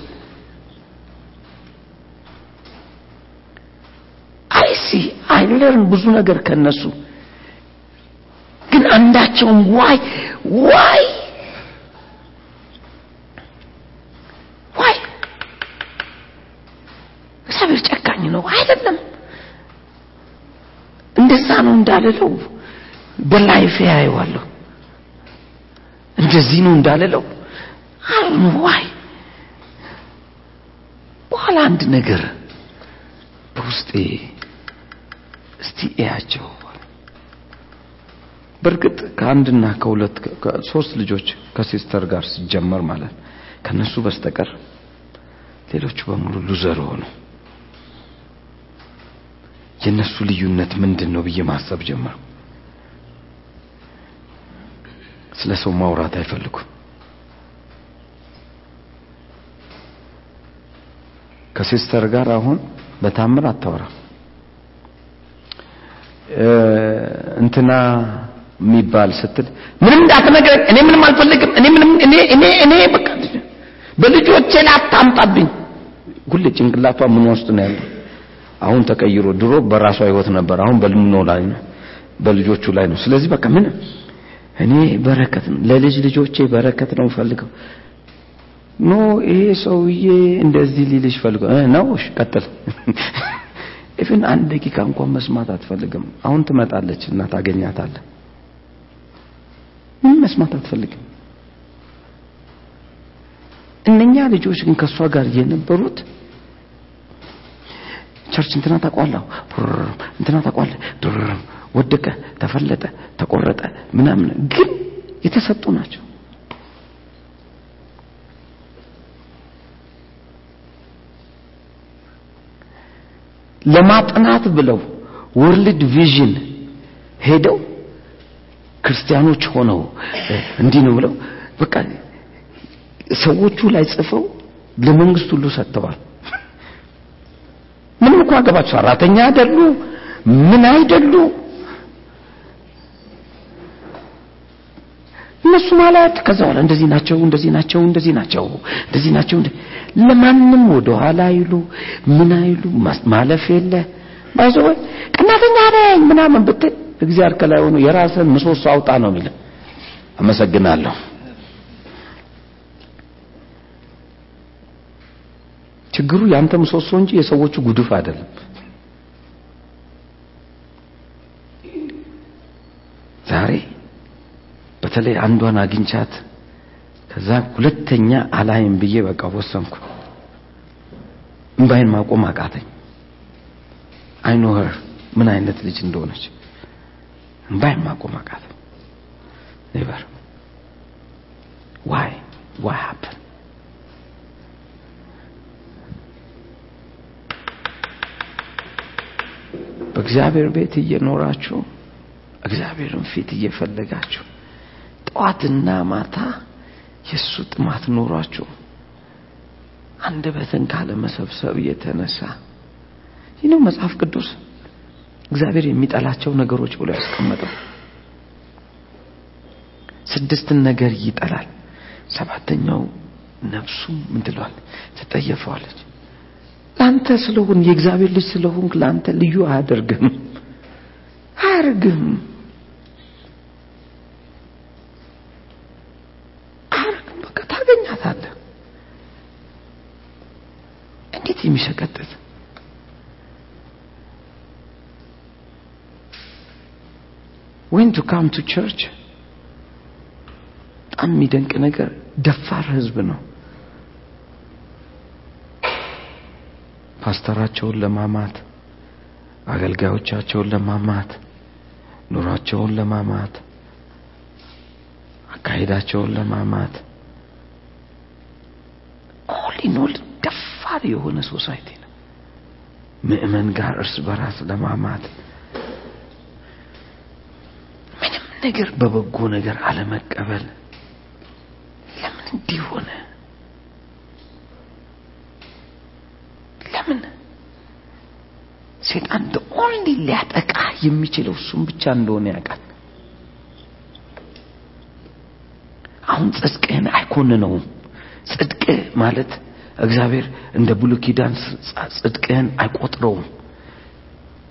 I see I learn ብዙ ነገር ከነሱ ግን አንዳቸውም why why why እግዚአብሔር ጨካኝ ነው አይደለም። እንደዛ ነው እንዳልለው በ life ኤ ያየዋለሁ። እንደዚህ ነው እንዳልለው አሁን why በኋላ አንድ ነገር በውስጤ እስቲ እያቸው በእርግጥ ከአንድና ከሁለት ከሶስት ልጆች ከ sister ጋር ሲጀመር ማለት ከነሱ በስተቀር ሌሎቹ በሙሉ loser ሆኑ። የነሱ ልዩነት ምንድን ነው ብዬ ማሰብ ጀመርኩ። ስለ ሰው ማውራት አይፈልጉም። ከ sister ጋር አሁን በታምር አታወራም። እንትና የሚባል ስትል ምንም እንዳትነግረኝ፣ እኔ ምንም አልፈልግም፣ እኔ ምንም እኔ እኔ እኔ በቃ በልጆቼ ላይ አታምጣብኝ። ሁሌ ጭንቅላቷ ምን ውስጥ ነው ያለው? አሁን ተቀይሮ ድሮ በራሷ ህይወት ነበር፣ አሁን በልምኖ ላይ ነው፣ በልጆቹ ላይ ነው። ስለዚህ በቃ ምንም እኔ በረከት ነው ለልጅ ልጆቼ በረከት ነው ፈልገው ኖ ይሄ ሰውዬ እንደዚህ ሊልሽ ፈልገው ነው። ቀጥል። *laughs* even አንድ ደቂቃ እንኳን መስማት አትፈልግም። አሁን ትመጣለች እና ታገኛታለህ። ምን መስማት አትፈልግም። እነኛ ልጆች ግን ከእሷ ጋር የነበሩት church እንትና ታቋላው እንትና ታቋለ ወደቀ፣ ተፈለጠ፣ ተቆረጠ ምናምን ግን የተሰጡ ናቸው። ለማጥናት ብለው World Vision ሄደው ክርስቲያኖች ሆነው እንዲህ ነው ብለው በቃ ሰዎቹ ላይ ጽፈው ለመንግስት ሁሉ ሰጥተዋል። ምንም እኮ አገባቸው ሰራተኛ አይደሉ፣ ምን አይደሉ። እነሱ ማለት ከዛ በኋላ እንደዚህ ናቸው እንደዚህ ናቸው እንደዚህ ናቸው እንደዚህ ናቸው ለማንም ወደ ኋላ አይሉ ምን አይሉ ማለፍ የለ ባይዞ ቀናተኛ ነኝ ምናምን ብትል እግዚአብሔር ከላይ ሆኖ የራስን ምሰሶ አውጣ ነው የሚል አመሰግናለሁ። ችግሩ ያንተ ምሰሶ እንጂ የሰዎቹ ጉድፍ አይደለም። ዛሬ በተለይ አንዷን አግኝቻት ከዛ ሁለተኛ አላይም ብዬ በቃ ወሰንኩ። እምባዬን ማቆም አቃተኝ። ኸር ምን አይነት ልጅ እንደሆነች እምባዬን ማቆም never። why? why happen? በእግዚአብሔር ቤት እየኖራችሁ እግዚአብሔርን ፊት እየፈለጋችሁ ጠዋትና ማታ የእሱ ጥማት ኖሯችሁ አንደበትን ካለመሰብሰብ የተነሳ ይህ ነው መጽሐፍ ቅዱስ እግዚአብሔር የሚጠላቸው ነገሮች ብሎ ያስቀመጠው። ስድስትን ነገር ይጠላል። ሰባተኛው ነፍሱ ምን ትለዋል? ትጠየፈዋለች። ለአንተ ስለሆን የእግዚአብሔር ልጅ ስለሆንክ ለአንተ ልዩ አያደርግም አያደርግም አያደርግም በቃ ታገኛታለህ። እንዴት የሚሰቀጥት when to come to church በጣም የሚደንቅ ነገር ደፋር ህዝብ ነው። ፓስተራቸውን ለማማት አገልጋዮቻቸውን ለማማት ኑሯቸውን ለማማት አካሄዳቸውን ለማማት ኦሊኖል ደፋር የሆነ ሶሳይቲ ነው። ምእመን ጋር እርስ በራስ ለማማት ምንም ነገር በበጎ ነገር አለመቀበል ለምን እንዲህ ሆነ? ለምን? ሴጣን only ሊያጠቃ የሚችለው እሱም ብቻ እንደሆነ ያውቃል። አሁን ጽድቅህን አይኮንነውም። ጽድቅ ማለት እግዚአብሔር እንደ ብሉይ ኪዳን ጽድቅህን አይቆጥረውም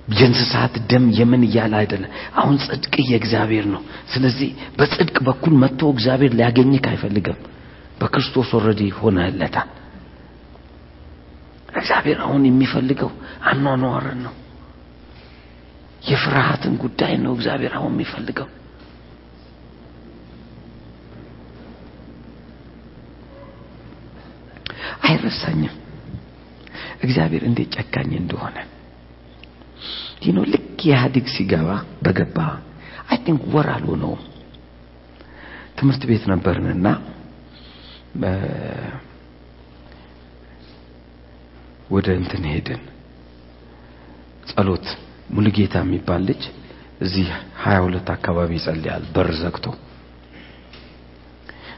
የእንስሳት ደም የምን እያለ አይደለም አሁን ጽድቅ የእግዚአብሔር ነው። ስለዚህ በጽድቅ በኩል መጥቶ እግዚአብሔር ሊያገኝክ አይፈልግም። በክርስቶስ ወረዲ ሆነለታል እግዚአብሔር አሁን የሚፈልገው አኗኗርን ነው። የፍርሃትን ጉዳይ ነው እግዚአብሔር አሁን የሚፈልገው። አይረሳኝም። እግዚአብሔር እንዴት ጨካኝ እንደሆነ you know ልክ ኢህአዴግ ሲገባ በገባ I think ወር አልሆነውም። ትምህርት ቤት ነበርንና ወደ እንትን ሄድን። ጸሎት ሙሉጌታ የሚባል ልጅ እዚህ ሀያ ሁለት አካባቢ ይጸልያል በር ዘግቶ።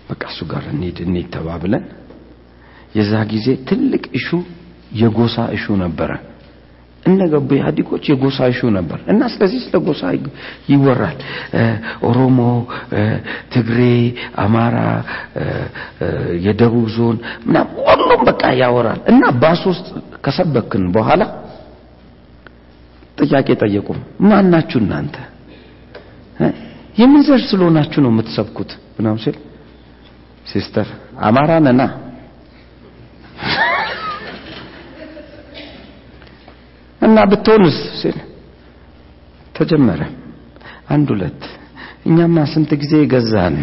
በቃ እሱ ጋር እንሂድ እንሂድ ተባብለን የዛ ጊዜ ትልቅ እሹ የጎሳ እሹ ነበረ እነገቡ ኢህአዲጎች የጎሳ እሹ ነበር። እና ስለዚህ ስለ ጎሳ ይወራል። ኦሮሞ ትግሬ አማራ የደቡብ ዞን ምናም ሁሉም በቃ ያወራል። እና ባስ ከሰበክን በኋላ ጥያቄ ጠየቁም። ማናችሁ እናንተ? የምን ዘር ስለሆናችሁ ነው የምትሰብኩት ምናም ሲል sister አማራ ነና እና ብትሆንስ ሲል ተጀመረ። አንድ ሁለት እኛማ ስንት ጊዜ ገዛን?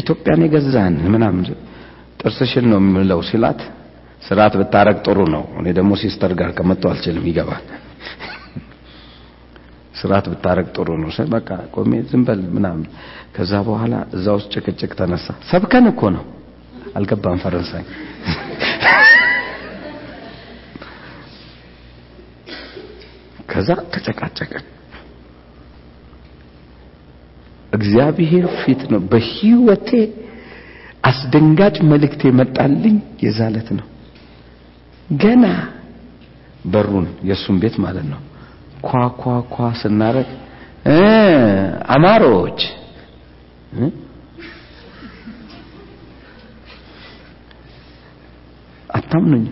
ኢትዮጵያን የገዛን ምናምን ጥርስሽን ነው የምለው ሲላት ስርዓት ብታረግ ጥሩ ነው። እኔ ደግሞ sister ጋር ከመጣው አልችልም ይገባል። ስርዓት ብታረግ ጥሩ ነው በቃ ቆሜ ዝም በል ምናምን። ከዛ በኋላ እዛ ውስጥ ጭቅጭቅ ተነሳ። ሰብከን እኮ ነው። አልገባም ፈረንሳይ ከዛ ተጨቃጨቀን። እግዚአብሔር ፊት ነው በህይወቴ አስደንጋጭ መልእክት የመጣልኝ የዛለት ነው። ገና በሩን የሱን ቤት ማለት ነው ኳኳኳ ስናረግ አማሮች አታምኑኝ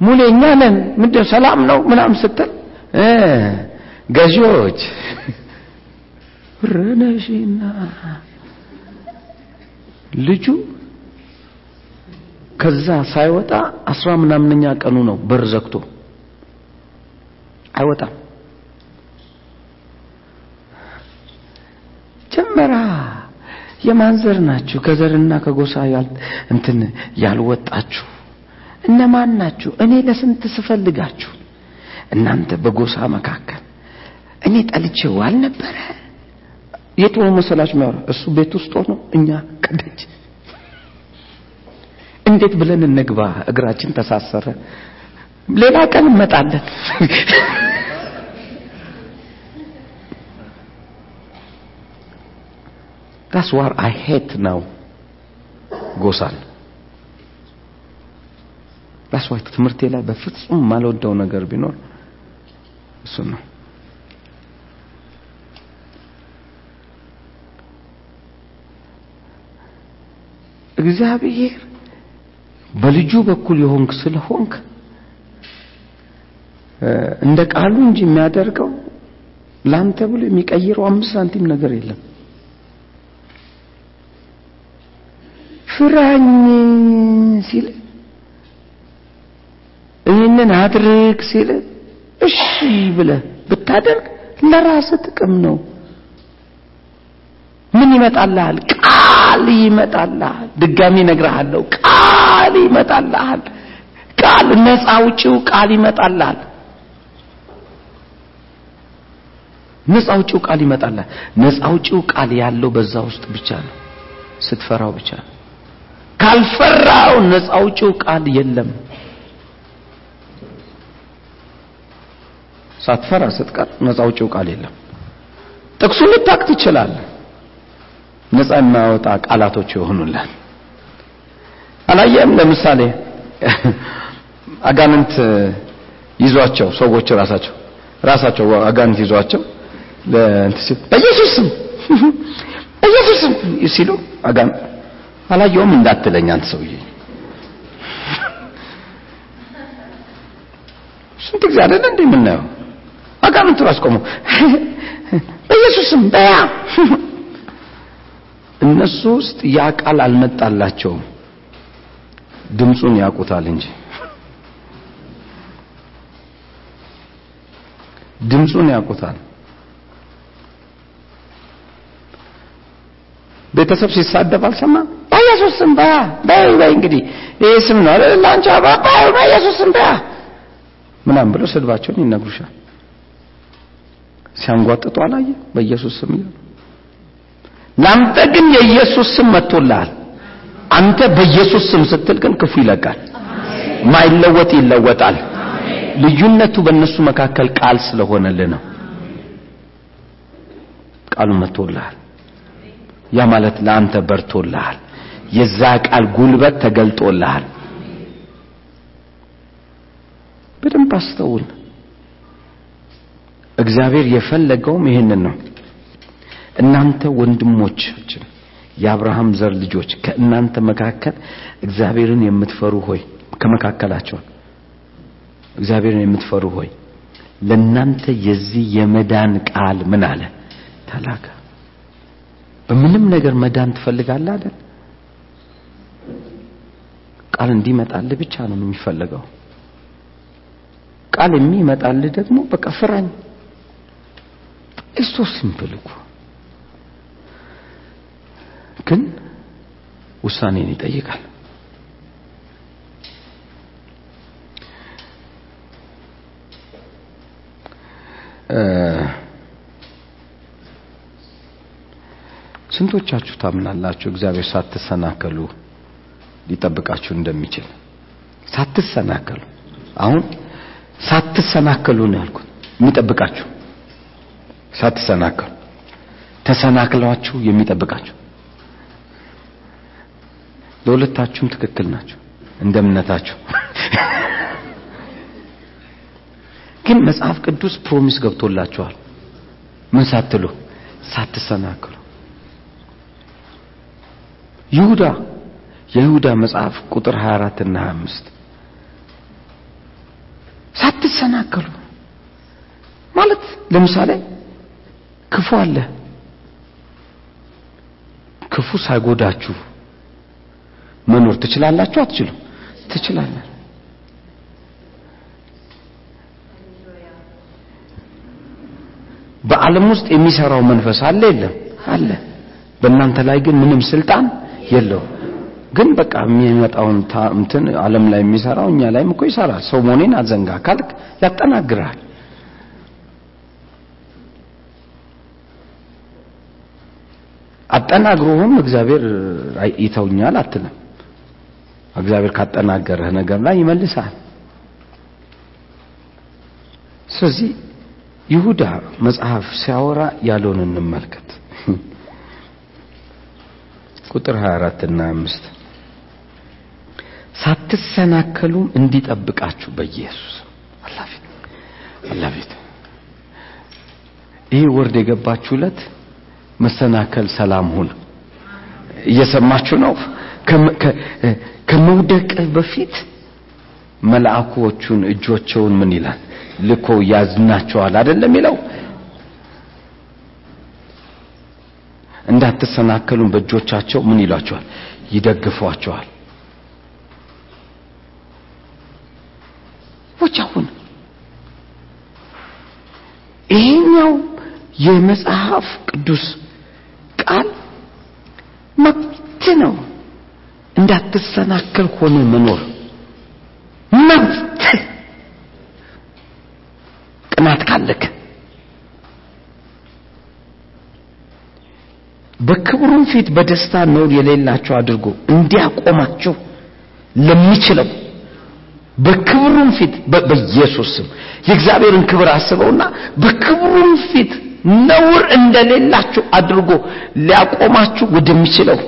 ሙሌኛ ነን ምንድን ሰላም ነው ምናምን ስትል ገዢዎች። ረነሽና ልጁ ከዛ ሳይወጣ አስራ ምናምነኛ ቀኑ ነው በር ዘግቶ። አይወጣም። ጀመራ። የማንዘር ናችሁ? ከዘርና ከጎሳ እንትን ያልወጣችሁ እነማን ናችሁ? እኔ ለስንት ስፈልጋችሁ እናንተ በጎሳ መካከል እኔ ጠልቼው አልነበረ? የት ሆኖ መሰላችሁ የሚያወራ እሱ ቤት ውስጥ ሆኖ እኛ ከደጅ እንዴት ብለን እንግባ? እግራችን ተሳሰረ። ሌላ ቀን እንመጣለን። That's what I hate now. ጎሳን That's why ትምህርቴ ላይ በፍጹም ማልወደው ነገር ቢኖር እሱ ነው። እግዚአብሔር በልጁ በኩል የሆንክ ስለሆንክ እንደ ቃሉ እንጂ የሚያደርገው ላንተ ብሎ የሚቀይረው አምስት ሳንቲም ነገር የለም። ፍራኝ ሲል ይህንን አድርግ ሲል እሺ ብለህ ብታደርግ ለራስ ጥቅም ነው። ምን ይመጣልሃል? ቃል ይመጣልሃል። ድጋሚ እነግርሃለሁ፣ ቃል ይመጣልሃል። ቃል ነፃ አውጪው ቃል ይመጣልሃል። ነፃ አውጪው ቃል ይመጣልሃል። ነፃ አውጪው ቃል ያለው በዛ ውስጥ ብቻ ነው፣ ስትፈራው ብቻ ካልፈራው ነፃ አውጪው ቃል የለም። ሳትፈራ ስትቀር ነፃ አውጪው ቃል የለም። ጥቅሱን ልታቅ ትችላለህ። ነፃ የማያወጣ ቃላቶች ይሆኑላል። አላየም? ለምሳሌ *laughs* አጋንንት ይዟቸው ሰዎች ራሳቸው ራሳቸው አጋንንት ይዟቸው በኢየሱስ ስም *laughs* በኢየሱስ ስም ሲሉ አጋንንት አላየውም እንዳትለኝ አንተ ሰውዬ *laughs* ስንት ጊዜ አይደለ እንዴ አጋንንቱ ራስ ቆሞ በኢየሱስም በያ። እነሱ ውስጥ ያ ቃል አልመጣላቸውም። ድምፁን ያውቁታል እንጂ። ድምፁን ያውቁታል። ቤተሰብ ሲሳደብ አልሰማ? በኢየሱስ በያ። በይ በይ እንግዲህ። ይሄ ስም ነው ላንቺ በይ በኢየሱስ በያ። ምናምን ብሎ ስድባቸውን ይነግሩሻል ሲያንጓጥጡ አላየ በኢየሱስ ስም ይላል። ላንተ ግን የኢየሱስ ስም መጥቶልሃል። አንተ በኢየሱስ ስም ስትል ግን ክፉ ይለቃል። ማይለወጥ ይለወጣል። ልዩነቱ በእነሱ መካከል ቃል ስለሆነልህ ነው። ቃሉ መጥቶልሃል። ያ ማለት ለአንተ በርቶልሃል። የዛ ቃል ጉልበት ተገልጦልሃል። በደንብ አስተውል እግዚአብሔር የፈለገውም ይህንን ነው። እናንተ ወንድሞቻችን የአብርሃም ዘር ልጆች ከእናንተ መካከል እግዚአብሔርን የምትፈሩ ሆይ ከመካከላቸው እግዚአብሔርን የምትፈሩ ሆይ ለናንተ የዚህ የመዳን ቃል ምን አለ? ተላከ። በምንም ነገር መዳን ትፈልጋለህ አይደል? ቃል እንዲመጣልህ ብቻ ነው የሚፈልገው ቃል የሚመጣልህ ደግሞ በቃ ፍራኝ እሱ ሲምፕል እኮ። ግን ውሳኔን ይጠይቃል። ስንቶቻችሁ ታምናላችሁ እግዚአብሔር ሳትሰናከሉ ሊጠብቃችሁ እንደሚችል? ሳትሰናከሉ። አሁን ሳትሰናከሉ ነው ያልኩት የሚጠብቃችሁ ሳትሰናከሉ ተሰናክሏችሁ የሚጠብቃችሁ። ለሁለታችሁም ትክክል ናቸው እንደ እምነታችሁ። *laughs* ግን መጽሐፍ ቅዱስ ፕሮሚስ ገብቶላችኋል። ምን ሳትሉ? ሳትሰናክሉ። ይሁዳ የይሁዳ መጽሐፍ ቁጥር 24 እና 25 ሳትሰናከሉ ማለት ለምሳሌ ክፉ አለ። ክፉ ሳይጎዳችሁ መኖር ትችላላችሁ? አትችሉም። ትችላላችሁ። በዓለም ውስጥ የሚሰራው መንፈስ አለ? የለም። አለ። በእናንተ ላይ ግን ምንም ስልጣን የለው ግን በቃ የሚመጣውን እንትን ዓለም ላይ የሚሰራው እኛ ላይም እኮ ይሰራል። ሰው መሆኔን አዘንጋ ካልክ ያጠናግራል አጠናግሮህም እግዚአብሔር ይተውኛል አትልም። እግዚአብሔር ካጠናገረህ ነገር ላይ ይመልሳል። ስለዚህ ይሁዳ መጽሐፍ ሲያወራ ያለውን እንመልከት። *laughs* ቁጥር 24 እና 5 ሳትሰናከሉም እንዲጠብቃችሁ በኢየሱስ አላፊት አላፊት። ይህ ወርድ የገባችሁለት መሰናከል ሰላም ሁን። እየሰማችሁ ነው? ከመውደቅ በፊት መልአኮቹን እጆቸውን ምን ይላል? ልኮ ያዝናቸዋል አይደለም የሚለው? እንዳትሰናከሉን በእጆቻቸው ምን ይሏቸዋል? ይደግፏቸዋል። ወቻውን ይሄኛው የመጽሐፍ ቅዱስ ቃል መብት ነው። እንዳትሰናከል ሆነ መኖር መብት። ቅናት ካለክ በክብሩም ፊት በደስታ ነውር የሌላቸው አድርጎ እንዲያቆማቸው ለሚችለው በክብሩም ፊት በኢየሱስ ስም የእግዚአብሔርን ክብር አስበውና በክብሩም ፊት ነውር እንደሌላችሁ አድርጎ ሊያቆማችሁ ወደሚችለው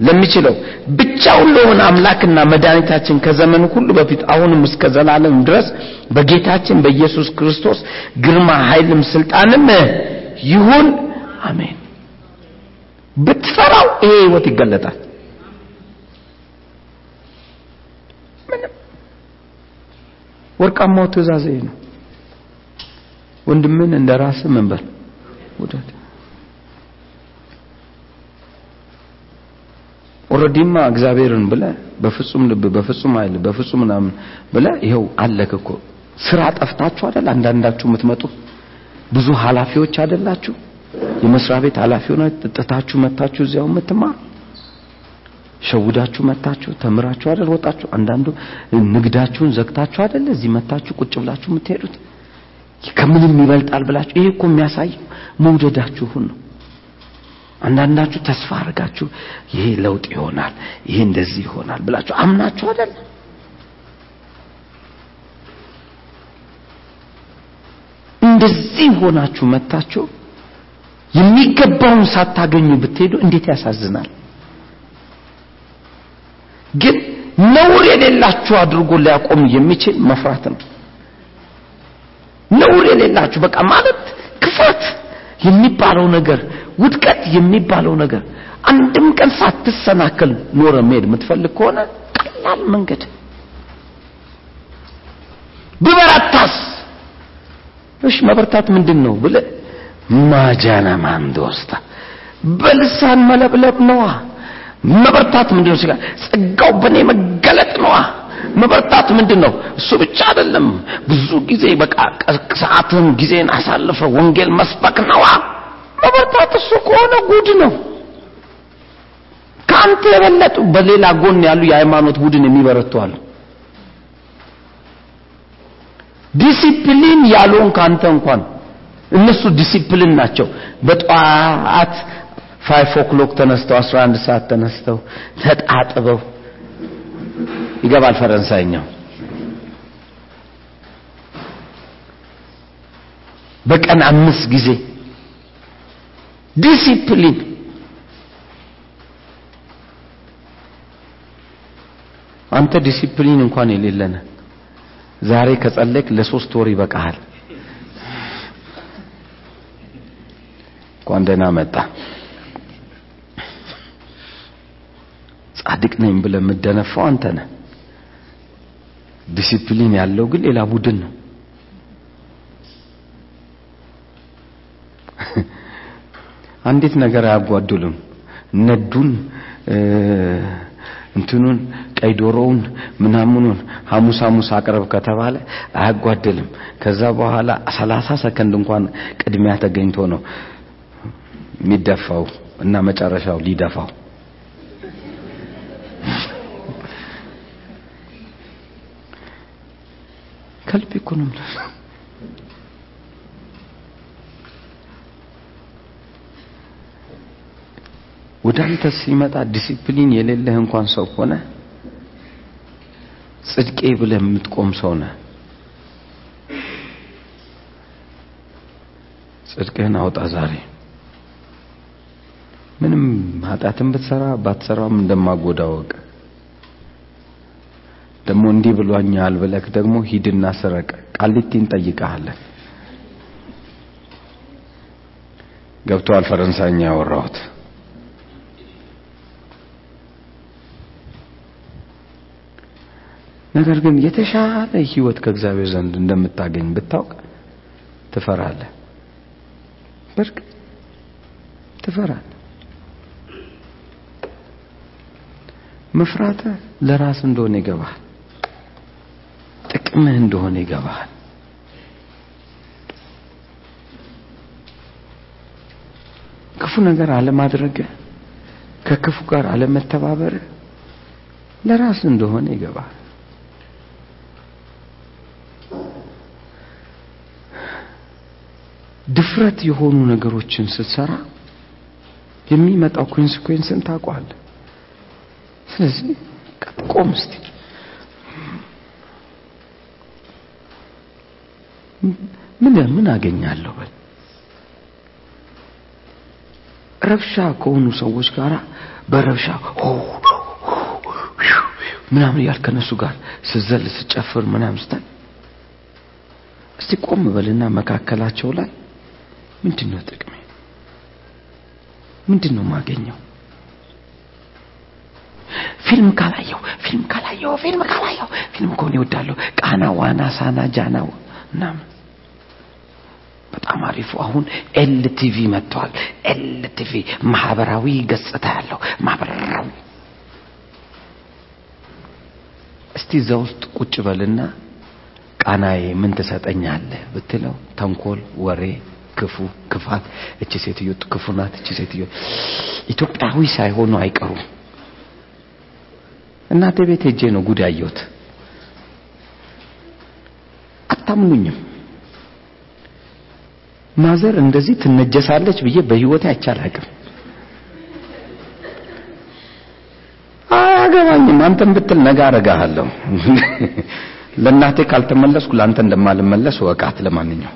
ለሚችለው ብቻውን ለሆነ አምላክና መድኃኒታችን ከዘመን ሁሉ በፊት አሁንም እስከ ዘላለም ድረስ በጌታችን በኢየሱስ ክርስቶስ ግርማ ኃይልም ስልጣንም ይሁን። አሜን። ብትፈራው ይሄ ህይወት ይገለጣል። ወርቃማው ትእዛዝ ነው ወንድምን እንደ ራስ ምን ውደድ። ኦልሬዲማ እግዚአብሔርን ብለ በፍጹም ልብ በፍጹም ኃይል በፍጹም ምናምን ብለ ይኸው አለክ እኮ። ስራ ጠፍታችሁ አይደል? አንዳንዳችሁ የምትመጡ ብዙ ኃላፊዎች አይደላችሁ? የመስሪያ ቤት ኃላፊ ሆነ ጥጥታችሁ መታችሁ እዚያው የምትማር ሸውዳችሁ መታችሁ ተምራችሁ አይደል? ወጣችሁ። አንዳንዱ ንግዳችሁን ዘግታችሁ አይደል? እዚህ መታችሁ ቁጭ ብላችሁ የምትሄዱት ከምንም ይበልጣል ብላችሁ ይሄ እኮ የሚያሳየው መውደዳችሁን ነው። አንዳንዳችሁ ተስፋ አድርጋችሁ ይሄ ለውጥ ይሆናል ይሄ እንደዚህ ይሆናል ብላችሁ አምናችሁ አይደል? እንደዚህ ሆናችሁ መታችሁ የሚገባውን ሳታገኙ ብትሄዱ እንዴት ያሳዝናል? ግን ነውር የሌላችሁ አድርጎ ሊያቆም የሚችል መፍራት ነው ነውር የሌላችሁ በቃ ማለት ክፋት የሚባለው ነገር ውድቀት የሚባለው ነገር አንድም ቀን ሳትሰናከል ኖረ መሄድ የምትፈልግ ከሆነ ቀላል መንገድ። ብበረታስ? እሺ መበርታት ምንድን ነው ብለ ማጃና ማንዶስታ በልሳን መለብለብ ነዋ። መበርታት ምንድን ነው ጸጋው በእኔ መገለጥ ነዋ መበርታት ምንድን ነው እሱ ብቻ አይደለም። ብዙ ጊዜ በቃ ሰዓትን ጊዜን አሳልፈ ወንጌል መስበክ ነዋ። መበርታት እሱ ከሆነ ጉድ ነው። ከአንተ የበለጡ በሌላ ጎን ያሉ የሃይማኖት ቡድን የሚበረቱ አሉ። ዲሲፕሊን ያለውን ካንተ እንኳን እነሱ ዲሲፕሊን ናቸው። በጠዋት five o'clock ተነስተው 11 ሰዓት ተነስተው ተጣጥበው ይገባል ፈረንሳይኛው። በቀን አምስት ጊዜ ዲሲፕሊን አንተ ዲሲፕሊን እንኳን የሌለነ። ዛሬ ከጸለይክ ለሶስት ወር ይበቃሃል። እንኳን ደህና መጣ። ጻድቅ ነኝ ብለህ የምትደነፋው አንተ ነህ። ዲሲፕሊን ያለው ግን ሌላ ቡድን ነው። *laughs* አንዲት ነገር አያጓድሉም። ነዱን እንትኑን ቀይ ዶሮውን ምናምኑን ሐሙስ ሐሙስ አቅርብ ከተባለ አያጓድልም። ከዛ በኋላ ሰላሳ ሰከንድ እንኳን ቅድሚያ ተገኝቶ ነው የሚደፋው እና መጨረሻው ሊደፋው ነው የምልህ። ወደ አንተ ሲመጣ ዲሲፕሊን የሌለህ እንኳን ሰው ሆነ ጽድቄ ብለህ የምትቆም ሰው ነህ። ጽድቅህን አውጣ ዛሬ። ምንም ኃጢአትን ብትሰራ ባትሰራም እንደማጎዳ ወቅ ደግሞ እንዲህ ብሏኛል ብለህ ደግሞ ሂድና ስረቅ። ቃሊቲን ጠይቀሃለን። ገብቶሃል? ፈረንሳይኛ ያወራሁት ነገር ግን የተሻለ ህይወት ከእግዚአብሔር ዘንድ እንደምታገኝ ብታውቅ ትፈራለህ። በርግጥ ትፈራለህ። መፍራትህ ለራስ እንደሆነ ይገባሃል። ጥቅምህ እንደሆነ ይገባሃል። ክፉ ነገር አለማድረግ ከክፉ ጋር አለመተባበር ለራስ እንደሆነ ይገባሃል። ድፍረት የሆኑ ነገሮችን ስትሰራ የሚመጣው ኮንሲኩዌንስን ታውቀዋለህ። ስለዚህ ቆም እስቲ ምን ምን አገኛለሁ በል። ረብሻ ከሆኑ ሰዎች ጋር በረብሻ ምናምን እያልክ ከነሱ ጋር ስዘል ስጨፍር ምናምን ስታይ እስቲ ቆም በልና መካከላቸው ላይ ምንድን ነው ጥቅሜ? ምንድን ማገኘው? ፊልም ካላየው ፊልም ካላየው ፊልም ካላየው ፊልም ከሆነ ይወዳለሁ። ቃና፣ ዋና፣ ሳና፣ ጃና ምናምን በጣም አሪፉ አሁን ኤል ቲቪ መጥቷል። ኤል ቲቪ ማህበራዊ ገጽታ ያለው ማህበራዊ እስቲ እዛ ውስጥ ቁጭ በልና ቃናዬ ምን ትሰጠኛለህ ብትለው ተንኮል፣ ወሬ፣ ክፉ፣ ክፋት፣ እቺ ሴትዮ ክፉ ናት፣ እቺ ሴትዮ ኢትዮጵያዊ ሳይሆኑ አይቀሩም። እናቴ ቤት ሄጄ ነው ጉድ አታምኑኝም። ማዘር እንደዚህ ትነጀሳለች ብዬ በህይወቴ አይቻላቅም። አያገባኝም። አንተም ብትል ነገ አረጋለሁ። *laughs* ለእናቴ ካልተመለስኩ ለአንተ እንደማልመለስ ወቃት። ለማንኛው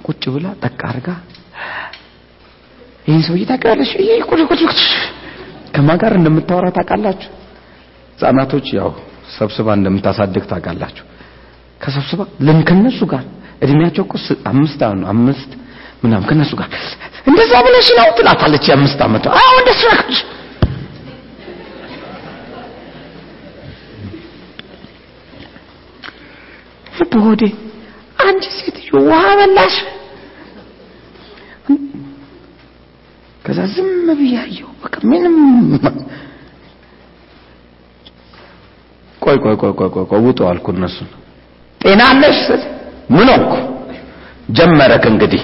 ቁጭ ብላ ጠቅ አርጋ ይህን ሰውዬ ታውቂያለሽ? ከማን ጋር እንደምታወራ ታውቃላችሁ? ህጻናቶች ያው ሰብስባ እንደምታሳድግ ታውቃላችሁ። ከሰብስባ ለም ከነሱ ጋር እድሜያቸው እኮ አምስት አምስት ምናምን ከነሱ ጋር እንደዛ ብለሽ ነው ትላታለች። የአምስት ዓመቷ አዎ እንደሱ ነች። በሆዴ አንቺ ሴትዮ ውሃ በላሽ። ከዛ ዝም ብያየው በቃ ምንም ቆይ ቆይ ቆይ ቆይ ቆይ ውጡ አልኩ እነሱን ጤና አለሽ ምን ሆንኩ? ጀመረክ እንግዲህ።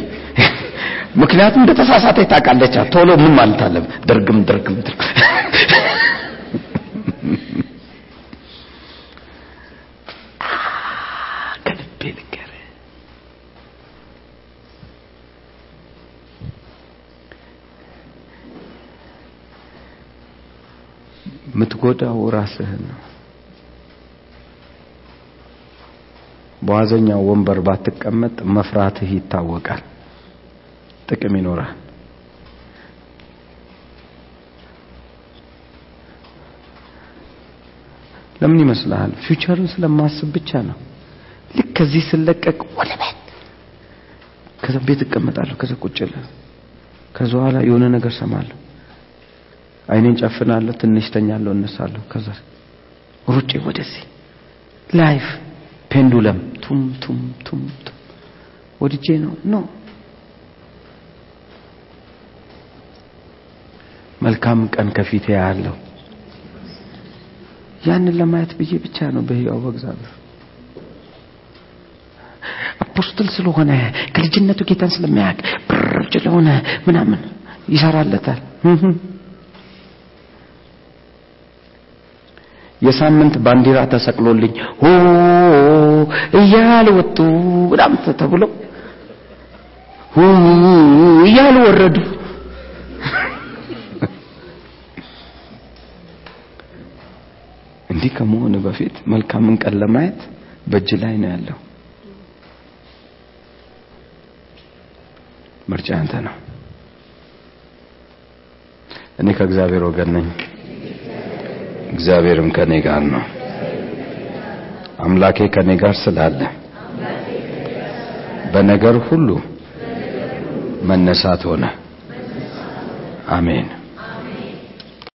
ምክንያቱም እንደተሳሳተ ታውቃለች። ቶሎ ምን ማለት አለም ድርግም ድርግም ድርግም። *laughs* ከልቤ የምትጎዳው ራስህን ነው በዋዘኛው ወንበር ባትቀመጥ መፍራትህ ይታወቃል። ጥቅም ይኖራል። ለምን ይመስልሃል? ፊውቸርን ስለማስብ ብቻ ነው። ልክ ከዚህ ስለቀቅ ወደ ቤት ከዛ ቤት እቀመጣለሁ ከዛ ቁጭ ከዛ በኋላ የሆነ ነገር ሰማለሁ አይኔን ጨፍናለሁ፣ ትንሽ ተኛለሁ፣ እነሳለሁ። ከዛ ሩጬ ወደዚህ! life! Pendulum ቱም ቱም ቱም ቱም። ወድጄ ነው። No። መልካም ቀን ከፊቴ ያለው ያንን ለማየት ብዬ ብቻ ነው በሕያው በእግዚአብሔር። አፖስትል ስለሆነ ከልጅነቱ ጌታን ስለሚያውቅ ብር ስለሆነ ምናምን ይሰራለታል። የሳምንት ባንዲራ ተሰቅሎልኝ ሆ እያሉ ወጡ በጣም ተብሎ ሆ እያሉ ወረዱ። እንዲህ ከመሆን በፊት መልካምን ቀን ለማየት በእጅ ላይ ነው ያለው። ምርጫ አንተ ነው። እኔ ከእግዚአብሔር ወገን ነኝ፣ እግዚአብሔርም ከኔ ጋር ነው። አምላኬ ከኔ ጋር ስላለ በነገር ሁሉ መነሳት ሆነ። አሜን።